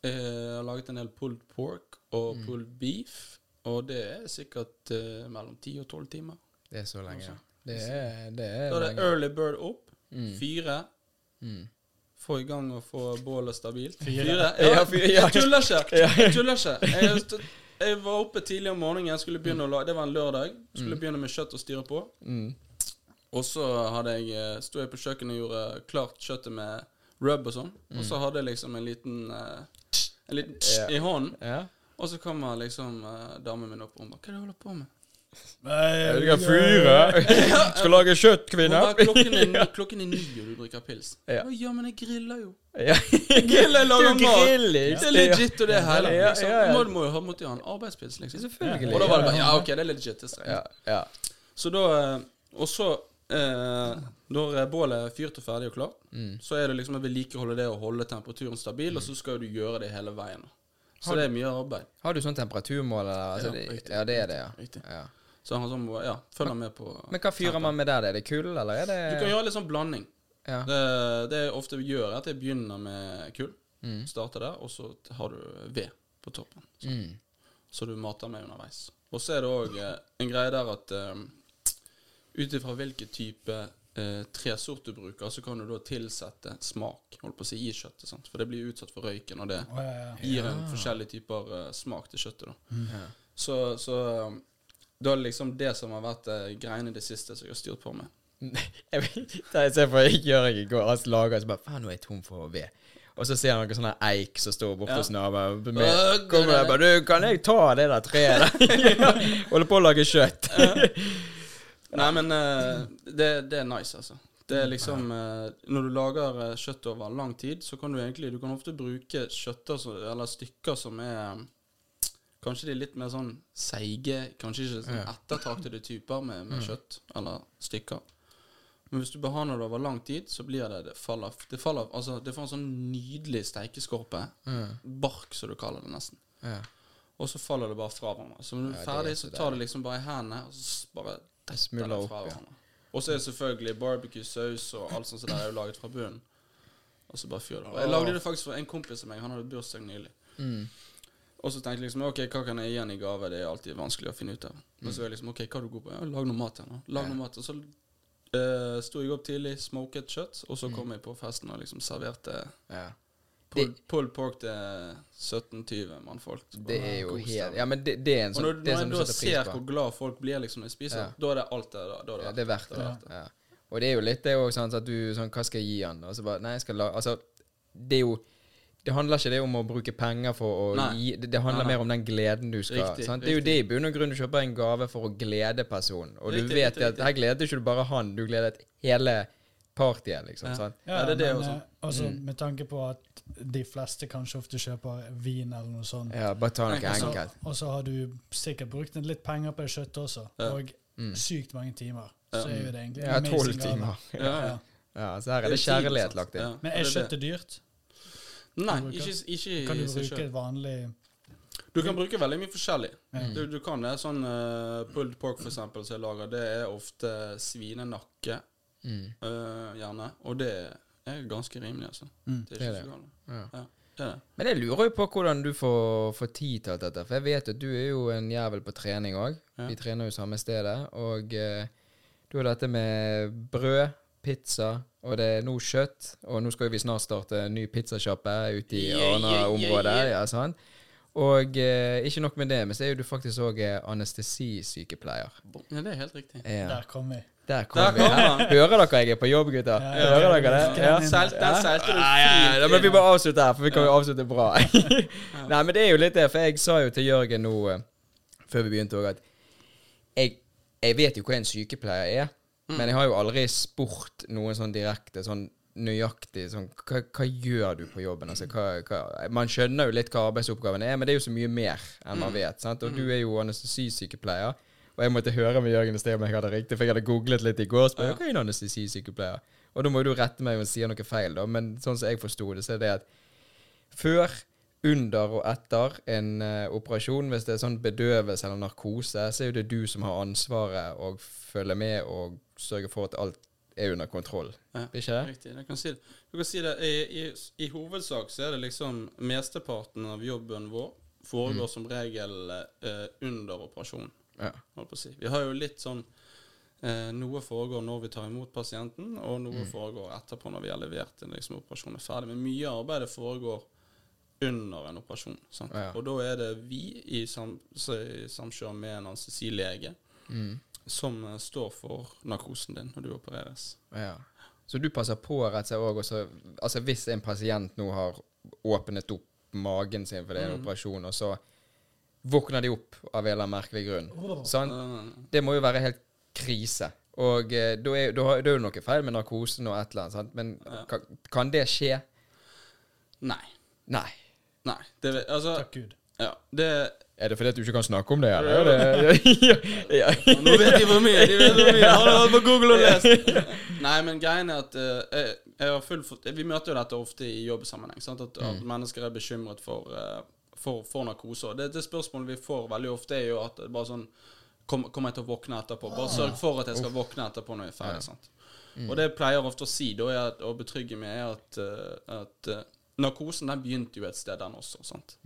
eh, Jeg har laget en del pulled pork og pulled beef. Og det er sikkert eh, mellom 10 og 12 timer. Det er så lenge. Det er, det er Da er det early bird opp. Mm. Fire. Mm. Få i gang og få bålet stabilt. Fire? Ja. Jeg tuller ikke. Jeg tuller ikke. Jeg, jeg var oppe tidlig om morgenen. Jeg skulle begynne å lage, Det var en lørdag. Skulle begynne med kjøtt og styre på. Mm. Og så hadde jeg, eh, sto jeg på kjøkkenet og gjorde klart kjøttet med rub og sånn. Og så hadde jeg liksom en liten eh, En liten i hånden. Og så kommer liksom eh, damen min opp og hun bare 'Hva er det du holder på med?' Jeg skal fyre. Skal lage kjøtt, kvinne. kvinner. Klokken er, ni- klokken er ni, og du drikker pils. Ja. Ja, ja men jeg griller jo. Ja. Griller, lager mat. Det er legit, og det er hele. Liksom. ja. Må, jo ha, måttet ha en arbeidspils, liksom. Selvfølgelig. Og da var det bare Ja, OK, det er legit. Det er. Ja, ja. Så da eh, Og så eh, Når eh, bålet er fyrt og ferdig og klart, Mm. så er det liksom å vedlikeholde det og holde temperaturen stabil, og så skal du gjøre det hele veien. Så det er mye arbeid. Har du sånn temperaturmål, eller? Altså, Ja, det, riktig. ja, det er det, ja. Riktig. ja. Så han sånn må ja, følge med på Men hva fyrer man med der? Er det kull, eller er det Du kan gjøre litt sånn blanding. Ja. Det, det jeg ofte gjør, er at jeg begynner med kull. Mm. Starter der, og så har du ved på toppen. Så, Mm. så du mater med underveis. Og så er det òg eh, en greie der at um, ut ifra hvilken type eh, tresort du bruker, så kan du da tilsette smak holdt på å si, i kjøttet. Sant? For det blir utsatt for røyken, og det oh, ja, ja. gir en forskjellige typer eh, smak til kjøttet. da Ja. Så, så um, da er det liksom det som har vært uh, greiene i det siste som jeg har styrt på med. Jeg ser for jeg ser jeg i går, han lager så bare Faen, nå er jeg tom for ved. Og så ser han noen sånne eik som står borte Ja. hos naboen. Kommer der bare Du, kan jeg ta det der treet der? Holder på å lage kjøtt. Nei, men uh, det, det er nice, altså. Det er liksom uh, Når du lager kjøtt over lang tid, så kan du egentlig Du kan ofte bruke kjøtter eller stykker som er Kanskje de er litt mer sånn seige, kanskje ikke sånn ettertraktede typer med, med kjøtt eller stykker. Men hvis du behandler det over lang tid, så blir det Det faller, det faller Altså, det får en sånn nydelig steikeskorpe. Mm. Bark, som du kaller det nesten. Ja. Og så faller det bare fra hverandre. Så når du er ferdig, er så tar du liksom bare i hendene, og så bare detter det fra ja. hverandre. Og så er det selvfølgelig barbecue-saus og alt sånt som det er jo laget fra bunnen. Og så bare fyrer det. Jeg lagde det faktisk for en kompis av meg. Han hadde bursdag nylig. Mm. Og så tenkte jeg liksom OK, hva kan jeg gi han i gave? Det er alltid vanskelig å finne ut av. Men så er jeg liksom OK, hva er du god på? Ja, lag noe mat her nå. Lag noe mat. Og så uh, sto jeg opp tidlig, smoket kjøtt, og så kom jeg på festen og liksom serverte ja. pulled pork til 17-20 mannfolk. Det er jo helt. Ja, men det, det er en Og sånn når, er når sånn en du da ser hvor glad folk blir liksom når de spiser, Ja. da er det alt det da, da er Ja, det det er verdt det. Det Ja. Og det er jo litt det òg, sånn at du sånn Hva skal jeg gi han? Og så bare Nei, jeg skal la Altså, det er jo det handler ikke det om å bruke penger for å Nei. gi Det, det handler Nei, nei. mer om den gleden du skal Riktig, sant? Det er jo det i bunn og grunn du kjøper en gave for å glede personen. Og Riktig, du vet riktig, at riktig. her gleder ikke du bare han, du gleder hele partyet, liksom. Ja. Sant? Ja, det er det men, også. eh, altså, Mm. Med tanke på at de fleste kanskje ofte kjøper vin eller noe sånt. Ja, bare ta noe enkelt. Og så har du sikkert brukt litt penger på det kjøttet også. Ja. Og Mm. sykt mange timer. Ja. Så er jo det egentlig Ja, tolv timer. Ja, Ja. ja. Ja, så her er det kjærlighet lagt inn. Ja, Men er kjøttet dyrt? Nei, Kan du ikke, ikke Kan du i seg bruke et vanlig Du kan bruke veldig mye forskjellig. Mm. Du, du kan det. Sånn uh, pulled pork, for eksempel, som jeg lager, det er ofte svinenakke, Mm. uh, gjerne. Og det er ganske rimelig, altså. Mm. Det er Det er så galt. Ja. Ja, det er det. Men jeg lurer jo på hvordan du får, får tid til alt dette. For jeg vet at du er jo en jævel på trening òg. Ja. Vi trener jo samme stedet. Og eh, du har dette med brød, pizza, og det er nå kjøtt. Og nå skal vi snart starte en ny pizzasjappe ute i Yeah, yeah, Arna-området. yeah, yeah. Ja, sånn. Og eh, ikke nok med det, men så er jo du faktisk òg anestesisykepleier. Ja, det er helt riktig. Ja. Der kom vi. Der kom Der vi. kom? Hører dere jeg er på jobb, gutter? Ja, Hører ja, dere det? ja. Ja. Seilte, den du Ja, ja, ja, men vi må avslutte her, for vi kan jo avslutte bra. Nei, men det er jo litt det, for jeg sa jo til Jørgen nå eh, før vi begynte òg, at jeg, jeg vet jo hva en sykepleier er, men jeg har jo aldri spurt noen sånn direkte sånn nøyaktig sånn hva, hva gjør du på jobben? Altså, hva, hva, man skjønner jo litt hva arbeidsoppgaven er, men det er jo så mye mer enn man vet. Sant? Og du er jo anestesisykepleier. Og jeg måtte høre med Jørgen i sted om jeg hadde riktig, for jeg hadde googlet litt i går. og spurte, Hva er en anestesisykepleier? Og da må du rette meg om jeg sier noe feil, da. Men sånn som jeg forsto det, så er det at før, under og etter en uh, operasjon, hvis det er sånn bedøvelse eller narkose, så er jo det du som har ansvaret og følger med og sørger for at alt er under kontroll. Ja. Ikke det? Riktig. Jeg kan si det. Du kan si det. I, i, I hovedsak så er det liksom mesteparten av jobben vår foregår som regel eh, under operasjon. Ja. Holdt på å si. Vi har jo litt sånn eh, Noe foregår når vi tar imot pasienten, og noe foregår etterpå når vi har levert en liksom, operasjon er ferdig. Men mye av arbeidet foregår under en operasjon. Sant? Ja. Og da er det vi i, sam, i samkjør med en anestesilege Mm. Som eh, står for narkosen din når du opereres. Ja. Så du passer på rett og slett òg også Altså hvis en pasient nå har åpnet opp magen sin for det er en Mm. operasjon, og så våkner de opp av en eller annen merkelig grunn. Oh. Sånn, Det må jo være helt krise. Og eh, da er, da jo er det noe feil med narkosen og et eller annet, sant? men Ja. kan, kan det skje? nei. Nei. Nei. Det, altså Takk Gud. Ja. Det Er det fordi at du ikke kan snakke om det, eller? Ja, det, ja, ja, Nå vet de for mye! De vet for mye. Har du vært på Google og lest? Nei, men greien er at uh, jeg, jeg har full for, Vi møter jo dette ofte i jobbsammenheng. Sant? At, at mennesker er bekymret for, uh, for, for narkose. Det, det spørsmålet vi får veldig ofte, er jo at det bare sånn kom, Kommer jeg til å våkne etterpå? Bare sørg for at jeg skal våkne etterpå når jeg er ferdig. Sant? Og det jeg pleier ofte å si da, er at, å betrygge meg, er at, uh, at narkosen den begynte jo et sted, den også. Sant?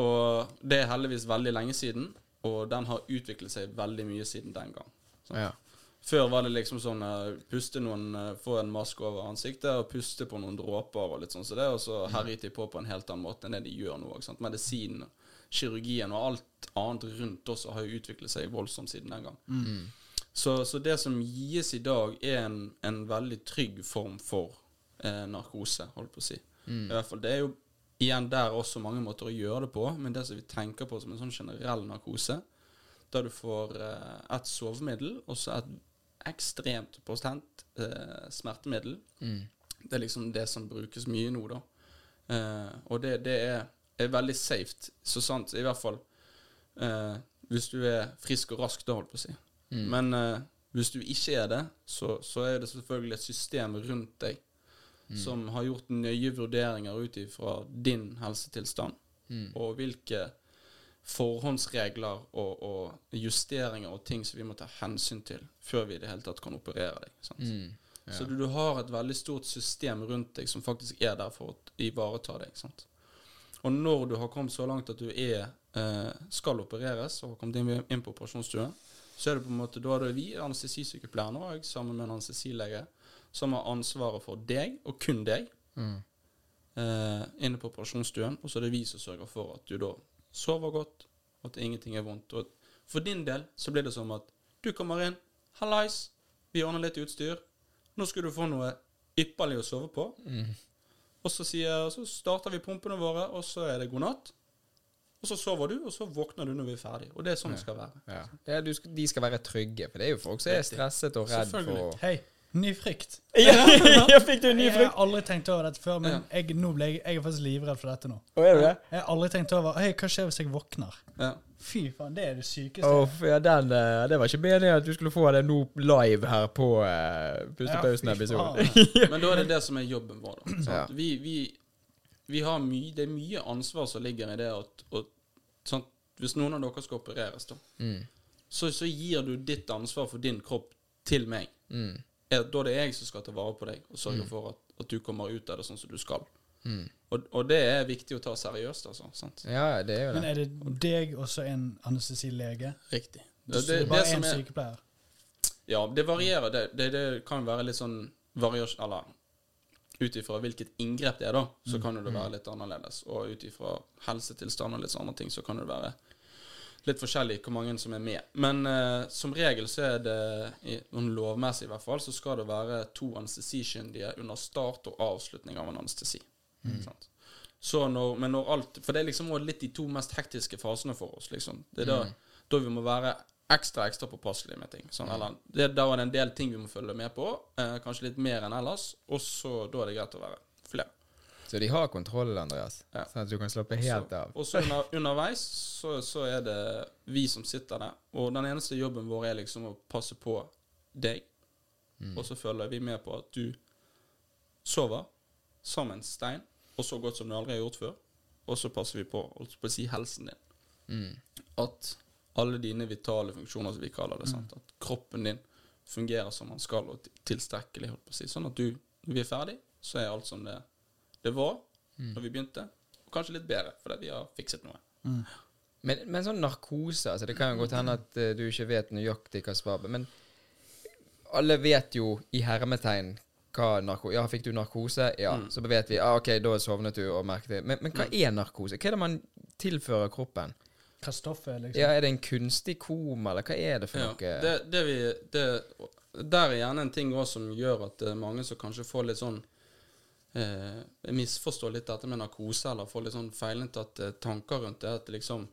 Og det er heldigvis veldig lenge siden, og den har utviklet seg veldig mye siden den gang. Sant? ja. Før var det liksom sånn eh, puste noen, eh, få en maske over ansiktet og puste på noen dråper og litt sånn som det, og så herjet de på på en helt annen måte enn det de gjør nå. ikke sant? Medisinen, kirurgien og alt annet rundt oss har jo utviklet seg voldsomt siden den gang. Så, så det som gis i dag, er en, en veldig trygg form for eh, narkose, holdt på å si. I hvert fall, Det er jo igjen der også mange måter å gjøre det på, men det som vi tenker på som en sånn generell narkose, da du får eh, et sovemiddel og så et ekstremt potent eh, smertemiddel. Det er liksom det som brukes mye nå, da. Eh, og det, det er, er veldig safe. Så sant, i hvert fall eh, hvis du er frisk og rask, da, holdt på å si. Men eh, hvis du ikke er det, så, så er det selvfølgelig et system rundt deg som har gjort nøye vurderinger ut ifra din helsetilstand, og hvilke forhåndsregler og, og justeringer og ting som vi må ta hensyn til før vi i det hele tatt kan operere deg. Sant? Så du, du har et veldig stort system rundt deg som faktisk er der for å ivareta deg. Sant? Og når du har kommet så langt at du er, eh, skal opereres og har kommet inn, inn på operasjonsstuen, så er det på en måte, da er det vi, anestesisykepleierne og sammen med en anestesilege, som har ansvaret for deg, og kun deg, eh, inne på operasjonsstuen. Og så er det vi som sørger for at du da sover godt, og at ingenting er vondt. Og for din del så blir det som at du kommer inn, hallais, vi ordner litt utstyr, nå skal du få noe ypperlig å sove på. Og så, sier, så starter vi pumpene våre, og så er det god natt. Og så sover du, og så våkner du når vi er ferdig. Og det er sånn det skal være. Ja. Det er, du skal, de skal være trygge, for det er jo folk som er stresset og redd for. Hei, ny frykt. ja, jeg fikk du ny frykt? Jeg har aldri tenkt over dette før, men jeg, nå ble jeg, jeg er faktisk livredd for dette nå. Å, er du det? Jeg har aldri tenkt over Hei, hva skjer hvis jeg våkner. Ja. Fy faen, det er det sykeste. Oh, ja, den, eh, det var ikke meningen at du skulle få det nå live her på uh, Pustepausen-episoden. Ja. Men da er det det som er jobben vår. Da. Ja. Vi, vi, vi har mye, det er mye ansvar som ligger i det at, at? Hvis noen av dere skal opereres, da, Mm. så, så gir du ditt ansvar for din kropp til meg. Mm. Er- Da er det jeg som skal ta vare på deg og sørge for at, at du kommer ut av det sånn som du skal. Mm. Og, og det er viktig å ta seriøst, altså. Sant? Ja, det er jo det. Men er det deg og så en anestesilege? Riktig. Det, Det, det, er bare det én er, sykepleier? ja, det varierer. Det, det, det kan være litt sånn variasjon Eller ut ifra hvilket inngrep det er, da, så kan jo det være litt annerledes. Og ut ifra helsetilstand og litt sånne ting, så kan det være litt forskjellig hvor mange som er med. Men uh, som regel så er det, lovmessig i hvert fall, så skal det være to anestesikyndige under start og avslutning av en anestesi. Sant? Så når, men når alt For det er liksom litt de to mest hektiske fasene for oss. liksom. Det er da, da vi må være ekstra ekstra påpasselige med ting. Sånn, eller, det, da er det en del ting vi må følge med på, eh, kanskje litt mer enn ellers. Og så da er det greit å være. Så de har kontroll, Andreas. Ja. Sånn at du kan slappe helt av. Og så under, underveis så, så er det vi som sitter der. Og den eneste jobben vår er liksom å passe på deg. Og så følger vi med på at du sover som en stein, og så godt som du aldri har gjort før. Og så passer vi på, holdt på å si, helsen din. Mm. At alle dine vitale funksjoner, som vi kaller det, sant? at kroppen din fungerer som den skal, og tilstrekkelig, holdt på å si. Sånn at du, når vi er ferdig, så er alt som det, det var når vi begynte, og kanskje litt bedre, fordi vi har fikset noe. Men, men sånn narkose altså Det kan jo godt hende at eh, du ikke vet nøyaktig hva svaret men alle vet jo i hermetegn hva narko... Ja, fikk du narkose? Ja. Så vet vi ah, OK, da sovnet du og merket det. Men, men hva er narkose? Hva er det man tilfører kroppen? Hva stoffet liksom? Ja, Er det en kunstig koma, eller hva er det for Ja, noe? det, det vi, det, der er gjerne en ting også som gjør at det er mange som kanskje får litt sånn eh, Misforstår litt dette med narkose, eller får litt sånn feilntatte tanker rundt det. At liksom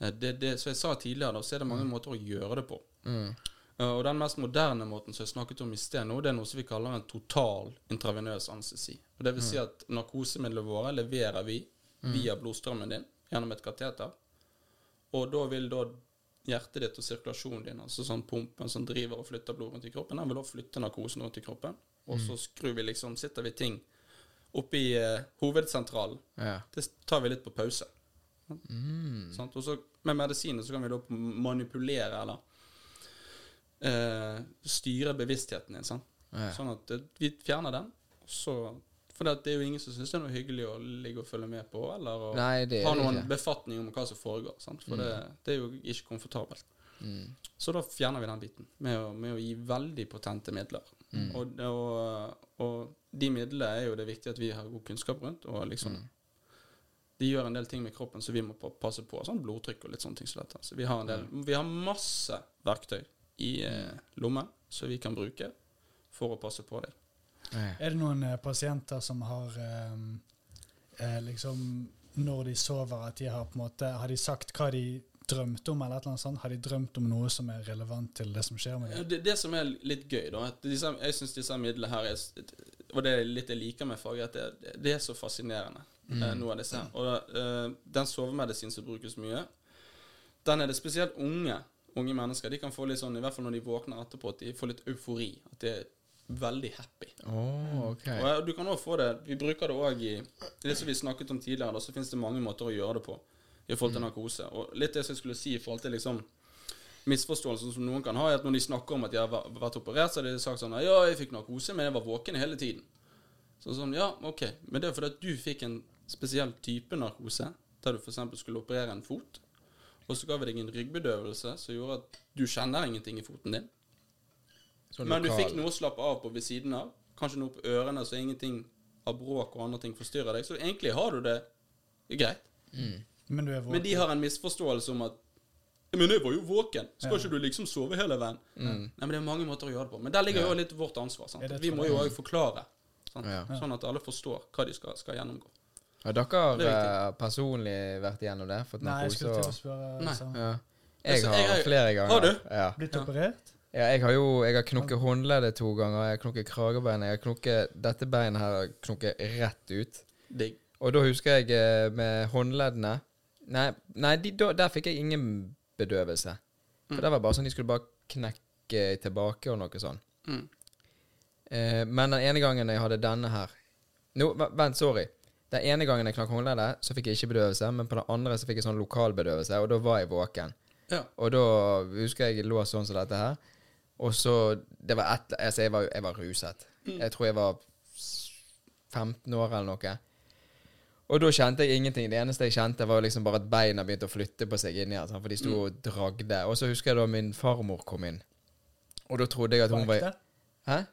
Eh, Det, det, som jeg sa tidligere, da, så er det mange måter å gjøre det på. Mm. Uh, Og den mest moderne måten som jeg snakket om i sted nå, det er noe som vi kaller en total intravenøs anestesi. Og Det vil si at narkosemidlene våre leverer vi via blodstrømmen din gjennom et kateter. Og da vil da hjertet ditt og sirkulasjonen din, altså sånn pumpen som driver og flytter blod rundt i kroppen, den vil da flytte narkosen rundt i kroppen. Og så skrur vi liksom, sitter vi ting oppe i eh, hovedsentralen. Ja. Det tar vi litt på pause. Mm. Sant? Og så med medisiner så kan vi da manipulere eller eh, styre bevisstheten din. Sant? Ja. Sånn at eh, vi fjerner den. Så, for det, det er jo ingen som syns det er noe hyggelig å ligge og følge med på, eller å Nei, det ha er noen ikke. Mm. befatning om hva som foregår. Sant? For det, det er jo ikke komfortabelt. Så da fjerner vi den biten med å, med å gi veldig potente midler. Mm. Og, og, og de midlene er jo det viktig at vi har god kunnskap rundt. Og liksom Mm. De gjør en del ting med kroppen som vi må passe på. Sånn blodtrykk og litt sånne ting som dette. Så vi har, en del, vi har masse verktøy i eh, lommen som vi kan bruke for å passe på deg. Er det noen eh, pasienter som har eh, eh, liksom Når de sover, at de har på en måte Har de sagt hva de drømte om, eller et eller annet sånt? Har de drømt om noe som er relevant til det som skjer med Ja, dem? Det, det som er litt gøy, da at disse, Jeg syns disse midlene her er Og det er litt jeg liker med faget, at det, det er så fascinerende, eh, noe av disse. Og uh, den sovemedisinen som brukes mye, den er det spesielt unge unge mennesker. De kan få litt sånn, i hvert fall når de våkner etterpå, at de får litt eufori. At de er veldig happy. Oh, ok. Og eh, du kan også få det Vi bruker det òg i Det som vi snakket om tidligere, da, så finnes det mange måter å gjøre det på i forhold til narkose. Og litt det som jeg skulle si i forhold til liksom misforståelsen som noen kan ha, er at når de snakker om at de har vært operert, så har de sagt sånn Ja, jeg fikk narkose, men jeg var våken hele tiden. Sånn sånn, ja, ok. Men det er fordi at du fikk en spesiell type narkose, der du f.eks. skulle operere en fot, og så ga vi deg en ryggbedøvelse som gjorde at du kjenner ingenting i foten din. Sånn Men du fikk noe å slappe av på ved siden av. Kanskje noe på ørene, så ingenting av bråk og andre ting forstyrrer deg. Så egentlig har du det greit. Men du er våken? Men de har en misforståelse om at Men jeg var jo våken. Skal ikke du liksom sove hele veien? Mm. Nei, men det er mange måter å gjøre det på. Men der ligger jo litt vårt ansvar. Sant? Ja, vi må jo òg forklare. Sant? Ja. Sånn at alle forstår hva de skal, skal gjennomgå. Har dere er eh, personlig vært igjennom det? Fått Nei, jeg skulle til å spørre Nei. ja. Altså, Jeg har flere ganger. Har du? Ja. Blitt operert? ja, jeg har jo Jeg har knukket håndleddet to ganger. Jeg har knukket kragebeinet. Jeg har knukket Dette beinet her knukket rett ut. Digg. Og da husker jeg eh, med håndleddene Nei, nei de, der fikk jeg ingen bedøvelse. For Mm. det var bare sånn de skulle bare knekke tilbake og noe sånn. Mm. Eh, men den ene gangen jeg hadde denne her Nå, Vent, sorry. Den ene gangen jeg knakk håndleddet, så fikk jeg ikke bedøvelse. Men på den andre så fikk jeg sånn lokalbedøvelse, og da var jeg våken. Ja. Og da husker jeg jeg lå sånn som dette her. Og så Det var ett Altså, jeg var, jeg var ruset. Jeg tror jeg var 15 år eller noe. Og da kjente jeg ingenting. Det eneste jeg kjente, var liksom bare at beina begynte å flytte på seg inni her. sant, For de sto og dragde. Og så husker jeg da min farmor kom inn. Og da trodde jeg at hun var? Hæ?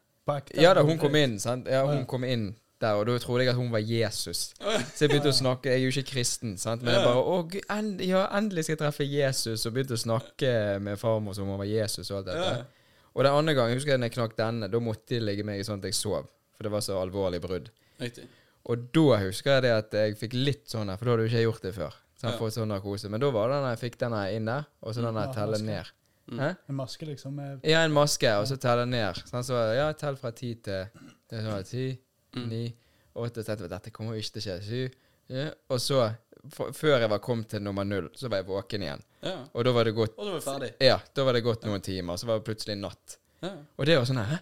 Ja da, hun kom inn. sant? Ja, hun kom inn der, og da trodde jeg at hun var Jesus. Så jeg begynte å snakke Jeg er jo ikke kristen, sant? men jeg bare Å, Gud, end, ja, endelig skal jeg treffe Jesus. Og begynte å snakke med farmor som om hun var Jesus og alt dette. Og den andre gangen, husker jeg når jeg knakk denne, da måtte de ligge meg sånn at jeg sov. For det var så alvorlig brudd. Riktig. Og da husker jeg det at jeg fikk litt sånn her, for da hadde jo ikke jeg gjort det før. Så jeg Ja. fått sånn narkose. Men da var det når jeg fikk denne inn der, og så den der Ja, ned. Mm. En maske, liksom? Ja, en maske, og så teller ned. Sånn, så ja, tell fra ti til det sånn, ti, Mm. ni, åtte, tenkte jeg dette kommer jo ikke til å skje. Syv. Ja. Og så, for, før jeg var kommet til nummer null, så var jeg våken igjen. Ja. Og da var det gått Og da var vi ferdig. Ja, da var det gått noen timer, så var det plutselig natt. Ja. Og det var sånn her Hæ?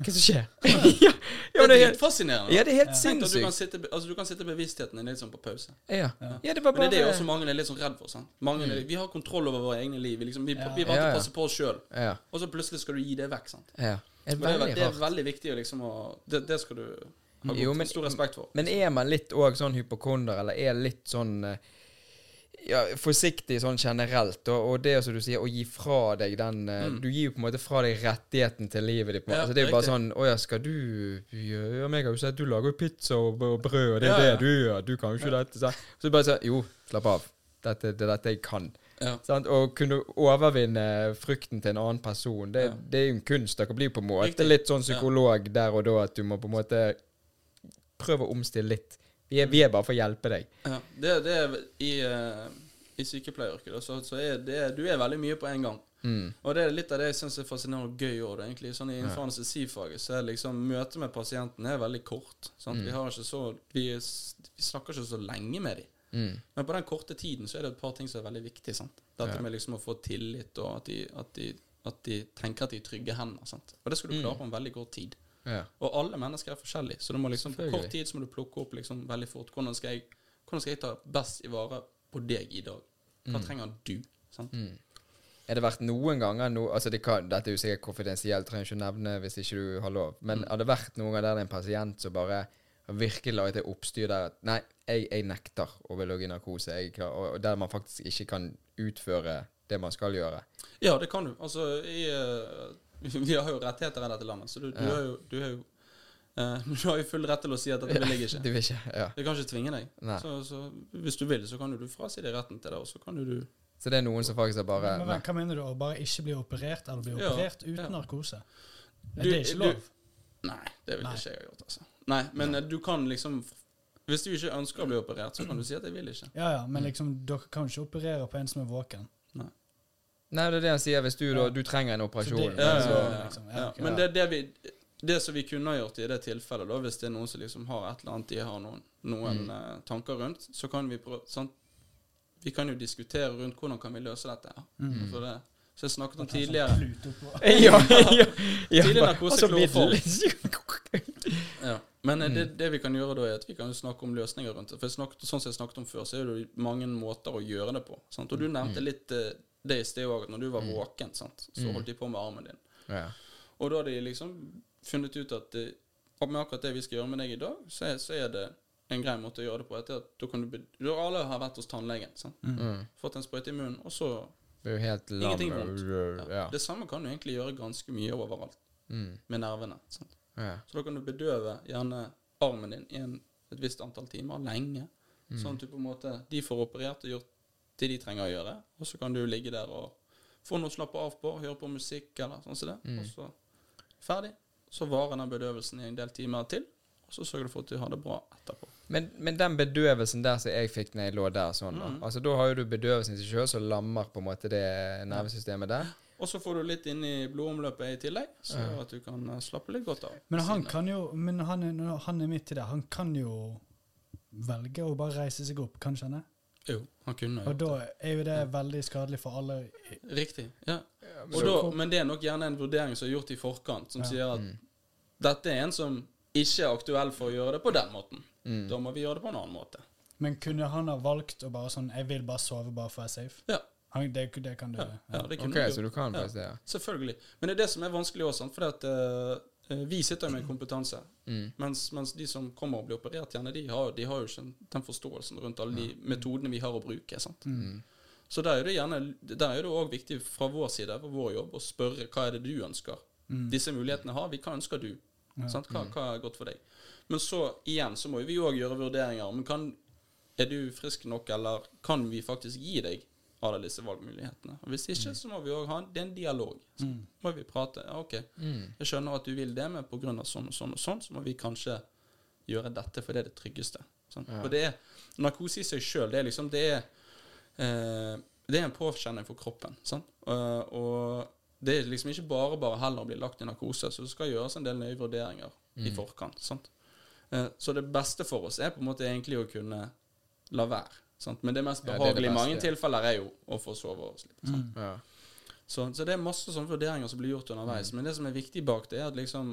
Hva som skjer? ja, Det det er er helt, dritfascinerende. ja, det er helt at du kan, sinnssykt. sitte, altså, du kan sitte bevisstheten din litt sånn på pause. Ja. ja, det var Men det er det også mange er litt sånn redd for. sant? Mange, er- Vi har kontroll over våre egne liv. Vi, liksom, vi, Ja. vi vant til Ja, å passe på oss sjøl, Ja. og så plutselig skal du gi det vekk. sant? ja. Det er er, veldig det er veldig viktig å liksom å Det, det skal du ha Jo, men- stor respekt for. Men er man litt òg sånn hypokonder, eller er litt sånn eh, ja, forsiktig sånn generelt, og, og det som du sier, å gi fra deg den eh, Mm. Du gir jo på en måte fra deg rettigheten til livet ditt. Ja, altså, det er jo bare sånn Å ja, skal du Ja, meg har jo sett du lager jo pizza og, brød, og det er Ja, ja. det du gjør. Du kan jo ikke dette. Så, så bare sånn Jo, slapp av. Dette, det er dette jeg kan. Ja. Sant? Å kunne overvinne frykten til en annen person, det, Ja. det er jo en kunst. Dere blir på en måte litt sånn Ja. psykolog der og da, at du må på en måte prøve å omstille litt. Vi er, vi er bare for å hjelpe deg. Ja, det, det er i, uh, i sykepleieryrket, så, så er det Du er veldig mye på en gang. Mm. Og det er litt av det jeg syns er fascinerende og gøy òg. Egentlig sånn I innenfor anestesifaget så er liksom møtet med pasienten er veldig kort. Mm. Vi, har ikke så, vi, vi snakker ikke så lenge med dem. Mm. Men på den korte tiden så er det et par ting som er veldig viktig. Sant? Dette Ja. med liksom å få tillit, og at de, at, de, at de tenker at de er trygge hender. Sant? Og det skal du Mm. klare på en veldig kort tid. Ja. Og alle mennesker er forskjellige, så du må liksom på kort tid så må du plukke opp liksom veldig fort. Hvordan skal jeg, hvordan skal jeg ta best i vare på deg i dag? Hva trenger du? Sant? Mm. Er det vært noen ganger no, altså det kan, Dette er jo sikkert konfidensielt, trenger ikke nevne hvis ikke du har lov. Men har det vært noen ganger der det er en pasient som bare har virkelig laget et oppstyr der at Nei, jeg, jeg nekter å bli ligge i narkose. Jeg, klar- og, og der man faktisk ikke kan utføre det man skal gjøre. Ja, det kan du. Altså, eh, vi har jo rettigheter i dette landet, så du, du, Ja. har jo, du, har jo, eh, du har jo full rett til å si at dette vil jeg ikke. Du vil ikke? Ja. Jeg kan ikke tvinge deg. Så, så hvis du vil, så kan du frasi deg retten til det, og så kan du Så det er noen som faktisk er bare Men, men, hva mener du? Å bare ikke bli operert, eller bli Ja, operert uten ja. narkose? Er Du- det ikke du- lov? Nei, det vil Nei. ikke jeg ha gjort, altså. Nei, men nei. du kan liksom Hvis du ikke ønsker å bli operert, så kan du si at jeg vil ikke. Ja, ja, men liksom, dere kan ikke operere på en som er våken. Nei, det er det han sier. Hvis du da du trenger en operasjon Så det- Ja, ja, så, ja, ja. liksom, ja, ja. Men det, det, vi, det som vi kunne ha gjort i det tilfellet, da, hvis det er noen som liksom har et eller annet de har noen, noen Mm. uh, tanker rundt, så kan vi prøve sant? Vi kan jo diskutere rundt hvordan kan vi løse dette. Mm. For det, så jeg snakket om får tidligere ja, ja, ja. Tidlig bare- narkose, kloroform. ja. Men mm. det, Mm. det vi kan gjøre da, er at vi kan snakke om løsninger rundt det. For jeg snakket, sånn som jeg snakket om før, så er det mange måter å gjøre det på. Sant? Og du nevnte litt eh, det i sted òg, at når du var våken, sant? så Mm. holdt de på med armen din. Ja. Og da har de liksom funnet ut at eh, med akkurat det vi skal gjøre med deg i dag, så er, så er det en grei måte å gjøre det på. Etter at da kan du, be- du Alle har vært hos tannlegen. Sant? Mm. Fått en sprøyte i munnen, og så Det er jo helt lam. Ingenting vondt. ja. Ja. Det samme kan du egentlig gjøre ganske mye overalt Mm. med nervene. Sant? Ja. Så da kan du bedøve gjerne armen din i en, et visst antall timer lenge. Mm. Sånn at du på en måte De får operert og gjort det de trenger å gjøre, og så kan du ligge der og få noe å slappe av på, høre på musikk eller sånn som det. Mm. Og så ferdig. Så varer den bedøvelsen i en del timer til, og så sørger du for at du har det bra etterpå. Men, men den bedøvelsen der som jeg fikk når jeg lå der sånn, da Mm. Altså Da har jo du bedøvelsen i seg sjøl som lammer på en måte det nervesystemet der. Og så får du litt inn i blodomløpet i tillegg, så Ja. at du kan eh, slappe litt godt av. Men han kan jo Men han er, han er midt i det. Han kan jo velge å bare reise seg opp, kan skjønne. Jo, han kunne Og gjort det. da er jo det veldig skadelig for alle. Riktig. ja. da, men det er nok gjerne en vurdering som er gjort i forkant, som Ja. sier at Mm. dette er en som ikke er aktuell for å gjøre det på den måten. Mm. Da må vi gjøre det på en annen måte. Men kunne han ha valgt å bare sånn Jeg vil bare sove bare for å være safe? Ja. Han, det, det kan du Ja, ja det kunne okay, du så du kan Ja. faktisk det, ja. Selvfølgelig. Men det er det som er vanskelig også, for det at, eh, vi sitter jo med kompetanse. Mm. Mens, mens de som kommer og blir operert, gjerne, de har, de har jo ikke den forståelsen rundt alle de metodene vi har å bruke. sant? Mm. Så der er det gjerne Der er det òg viktig fra vår side, fra vår jobb, å spørre hva er det du ønsker. Mm. Disse mulighetene har vi. Hva ønsker du? Ja. Sant? Hva, hva er godt for deg? Men så igjen så må vi òg gjøre vurderinger. Men kan, er du frisk nok, eller kan vi faktisk gi deg alle disse valgmulighetene? Og Hvis ikke, så må vi òg ha det er en dialog. Så Mm. må vi prate. Ja, OK, Mm. jeg skjønner at du vil det, men pga. sånn og sånn og sånn, så må vi kanskje gjøre dette, for det er det tryggeste. Sånn. Ja. Og det er narkose i seg sjøl, det er liksom Det er eh, Det er en påkjenning for kroppen. Sånn. Eh, og det er liksom ikke bare bare heller å bli lagt i narkose, så det skal gjøres en del nøye vurderinger i Mm. forkant. Sant? Eh, så det beste for oss er på en måte egentlig å kunne la være. Sant? Men det mest Ja, det det behagelige i mange tilfeller er jo å få sove og slippe. Mm. Ja. Så, så det er masse sånne vurderinger som blir gjort underveis. Men det som er viktig bak det, er at liksom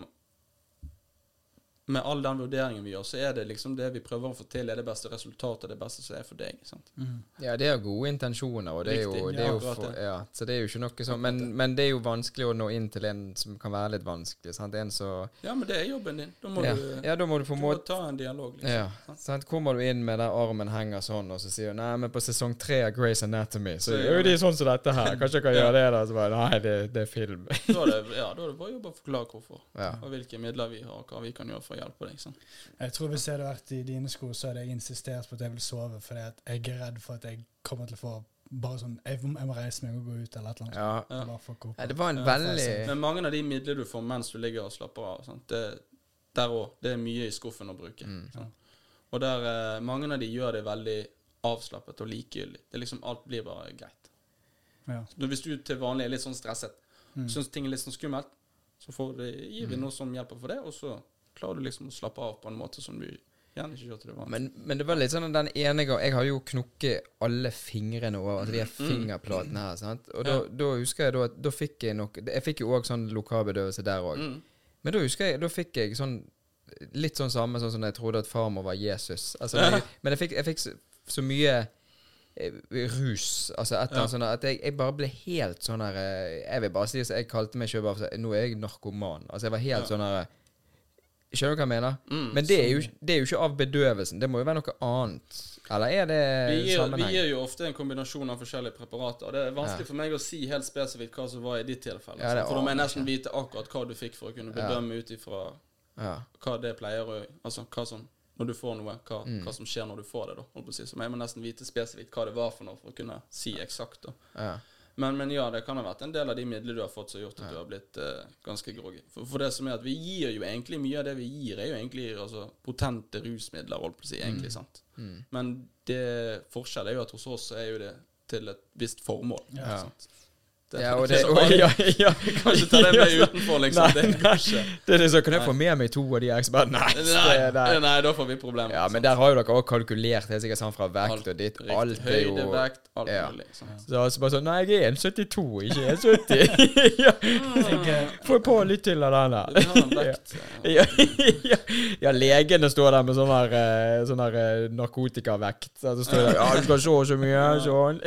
med all den vurderingen vi gjør, så er det liksom det vi prøver å få til, er det beste resultatet, det beste som er for deg. Sant? Mm. Ja, det er gode intensjoner, og det er jo, det er jo for, ja, Så det er jo ikke noe sånn men, men det er jo vanskelig å nå inn til en som kan være litt vanskelig. Sant? En så Ja, men det er jobben din. Da må ja. du, ja, da må du må ta en dialog. Liksom. ja, sant? Kommer du inn med der armen henger sånn, og så sier du Nei, men på sesong tre av Grace Anatomy så Så gjør gjør de det. sånn som dette her. Kanskje jeg kan Ja. gjøre det, da? Så bare Nei, det, det er film. Da er det, ja, da er det bare å forklare hvorfor, Ja. og hvilke midler vi har, og hva vi kan gjøre for å hjelpe deg. Sant? Jeg tror Hvis jeg hadde vært i dine sko, så hadde jeg insistert på at jeg vil sove, fordi jeg er redd for at jeg kommer til å få bare sånn Jeg, må- jeg må reise meg og gå ut, eller et eller annet. Ja. Ja. Bare for å gå det var en Ja, veldig Men mange av de midler du får mens du ligger og slapper av, sant? Det, der òg. Det er mye i skuffen å bruke. Mm. Sånn. Og der, eh, mange av de gjør det veldig avslappet og likegyldig. Det er liksom Alt blir bare greit. Ja. Hvis du til vanlig er litt sånn stresset, Mm. syns ting er litt sånn skummelt, så får gir vi noe som hjelper for det, og så klarer du liksom å slappe av på en måte som du gjerne ikke gjorde det var. Men, men det var litt sånn den ene gang Jeg har jo knukket alle fingrene over altså de her fingerplatene her. sant? Og da, Ja. da husker jeg da at da fikk jeg nok Jeg fikk jo òg sånn lokalbedøvelse der òg. Mm. Men da husker jeg Da fikk jeg sånn Litt sånn samme sånn som jeg trodde at farmor var Jesus. Altså, Ja. jeg, men jeg fikk, jeg fikk så, så mye eh, rus Altså et eller annet sånn at jeg, jeg bare ble helt sånn her eh, Jeg vil bare si at jeg kalte meg sjøl bare for Nå er jeg narkoman. Altså jeg var helt Ja. sånn her Skjønner du hva jeg mener? Mm. Men det er, jo, det er jo ikke av bedøvelsen. Det må jo være noe annet. Eller er det Vi gir, vi gir jo ofte en kombinasjon av forskjellige preparater. Det er vanskelig for meg å si helt spesifikt hva som var i ditt tilfelle. Ja, for da må jeg nesten vite akkurat hva du fikk, for å kunne Ja. bedømme ut ifra Ja. hva det pleier å Altså hva som Når du får noe, hva, Mm. hva som skjer når du får det. da holdt på å si. Så jeg må nesten vite spesifikt hva det var for noe, for å kunne si eksakt. da ja. Men, men ja, det kan ha vært en del av de midlene du har fått som har gjort at du har blitt eh, ganske groggy. For, for det som er at vi gir jo egentlig Mye av det vi gir, er jo egentlig altså, potente rusmidler, holdt på å si. egentlig, sant? Mm. Men det forskjellen er jo at hos oss er jo det til et visst formål. Ja. sant? Det, ja, og det så og, ja, ja, Kan ikke ta det med utenfor, liksom. Nei, det går ikke. Det er så Kan jeg få med meg to av de ekspertene? Nei, Nei, nei. nei, da får vi problemer. Ja, men sant? der har jo dere også kalkulert helt sikkert sånn fra vekt Alt og ditt. Riktig. Alt er jo Høyde, vekt, alt Ja. mulig. sant? Så altså bare sånn Nei, jeg er 1,72, ikke 1,70. ja. Eh, Få på litt til av den der. Ja, ja, ja, legene står der med sånn her, eh, sånn her eh, narkotikavekt. Så står der, Ja, du skal se så mye, sånn.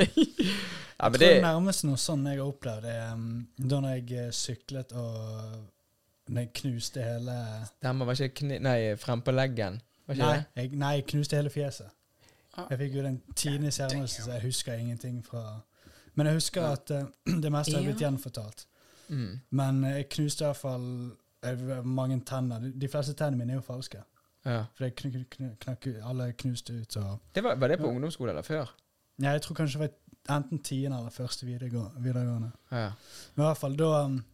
Ja, men jeg tror det nærmeste noe sånn jeg har opplevd, det er um, da når jeg eh, syklet og når jeg knuste hele Stemmer, var ikke kni... Nei, frem på leggen. Var ikke Nei, det? jeg, nei, jeg knuste hele fjeset. Ah. Jeg fikk jo den tiende hjernerystelse, så jeg husker ingenting fra Men jeg husker at uh, det meste har blitt gjenfortalt. Mm. Men eh, jeg knuste i hvert fall eh, mange tenner. De- fleste tennene mine er jo falske. Ja. For kn kn kn alle knuste ut. Så. Det var, var det på Ja. ungdomsskole eller før? ja, jeg tror kanskje det var enten tiende eller første videregående. Ja. Men i hvert fall da um,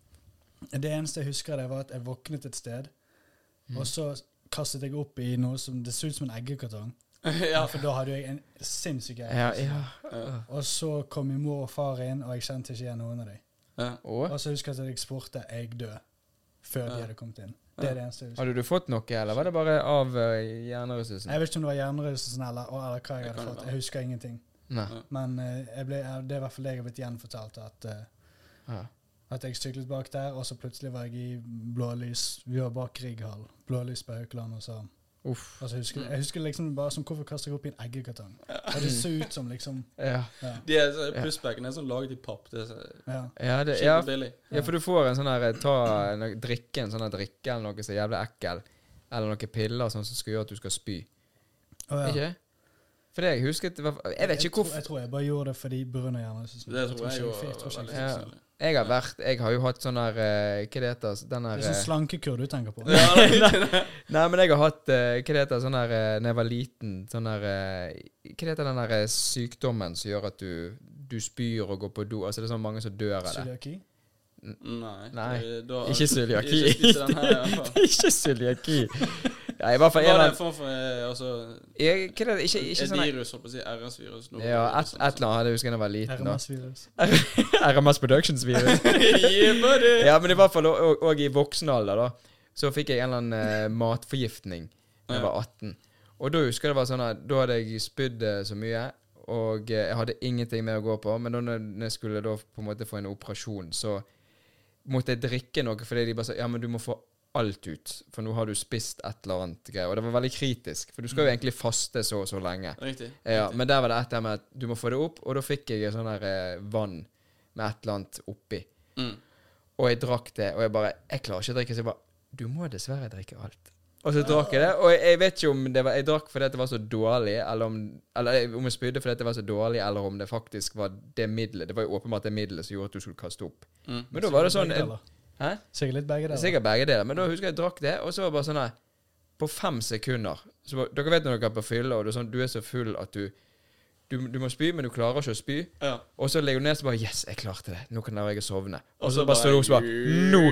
Det eneste jeg husker, det var at jeg våknet et sted, Mm. og så kastet jeg opp i noe som Det så ut som en eggekartong. ja. For da hadde jeg en sinnssyk egg. Ja, ja. Ja. Og så kom min mor og far inn, og jeg kjente ikke igjen noen av dem. Ja. Og? Og så husker jeg at jeg spurte jeg død før de hadde kommet inn. Det er det eneste jeg husker. Hadde du fått noe, eller var det bare av uh, hjernerystelsen? Jeg vet ikke om det var hjernerystelsen eller, eller hva jeg hadde fått. Jeg husker ingenting. Nei. Men eh, jeg ble, det er i hvert fall det jeg har blitt gjenfortalt. At, eh, Ja. at jeg syklet bak der, og så plutselig var jeg i blålys. Vi var bak Rigghall. Blålys på Haukeland. Og så Uff. altså, jeg, husker, jeg husker liksom bare som hvorfor kastet jeg opp i en eggekartong? Og det så ut som liksom Ja. Ja. De er, så- pushbacken er sånn laget i papp. Det er så ja. Ja, det, ja, skikkelig billig. ja, for du får en sånn her Ta en, drikke en sånn her drikke eller noe er jævlig ekkel. Eller noen piller sånn som skal gjøre at du skal spy. Oh, ja. Ikke? For det jeg husket Jeg vet ikke hvorfor jeg tror jeg bare gjorde det fordi Brunner-hjernen Det tror jeg jeg, jeg ikke jeg Ja. Jeg har vært Jeg har jo hatt sånn her eh, Hva det heter den her Det er sånn eh, slankekur du tenker på. Nei, men jeg har hatt eh, Hva det heter sånn her Når jeg var liten Sånn her Hva det heter den her sykdommen som gjør at du Du spyr og går på do? Altså det er sånn mange som dør av det. Cøliaki? Nei. Nei. Da, Ikke cøliaki. Ikke spise den her, i hvert fall. ikke cøliaki. Ja, i hvert fall en eller en form for eh, altså, Jeg- Hva er det? Ikke, ikke et sånn virus, holdt på å si. RS-virus. Ja, et, et eller annet. Jeg husker da jeg var liten. RMS-virus. RMS Productions-virus. Ja, men i hvert fall og i voksen alder, da, så fikk jeg en eller annen uh, matforgiftning da jeg var 18. Og da husker jeg det var sånn at da hadde jeg spydd eh, så mye, og jeg hadde ingenting mer å gå på. Men da når jeg skulle da på en måte få en operasjon, så måtte jeg drikke noe fordi de bare sa ja, men du må få alt ut, for nå har du spist et eller annet greier. Og det var veldig kritisk, for du skal jo egentlig faste så og så lenge. Riktig. Ja, riktig. men der var det et der med at du må få det opp, og da fikk jeg sånn her eh, vann med et eller annet oppi. Mm. Og jeg drakk det, og jeg bare Jeg klarer ikke å drikke, så jeg bare Du må dessverre drikke alt. Og så drakk jeg det, og jeg, jeg vet ikke om det var Jeg drakk fordi det var så dårlig, eller om Eller om jeg spydde fordi det var så dårlig, eller om det faktisk var det middelet. Det var jo åpenbart det middelet som gjorde at du skulle kaste opp. Mm. Men da var det sånn deler. Hæ? Sikkert litt begge deler. Sikkert begge deler. Men da husker jeg jeg drakk det, og så var det bare sånn her På fem sekunder så, Dere vet når dere er på fylle, og det er, sånn, du er så full at du du, du må spy, men du klarer ikke å spy. Ja. Og så legger du ned så bare Yes, jeg klarte det. Nå kan jeg sovne. Og så bare står du opp så bare Nå!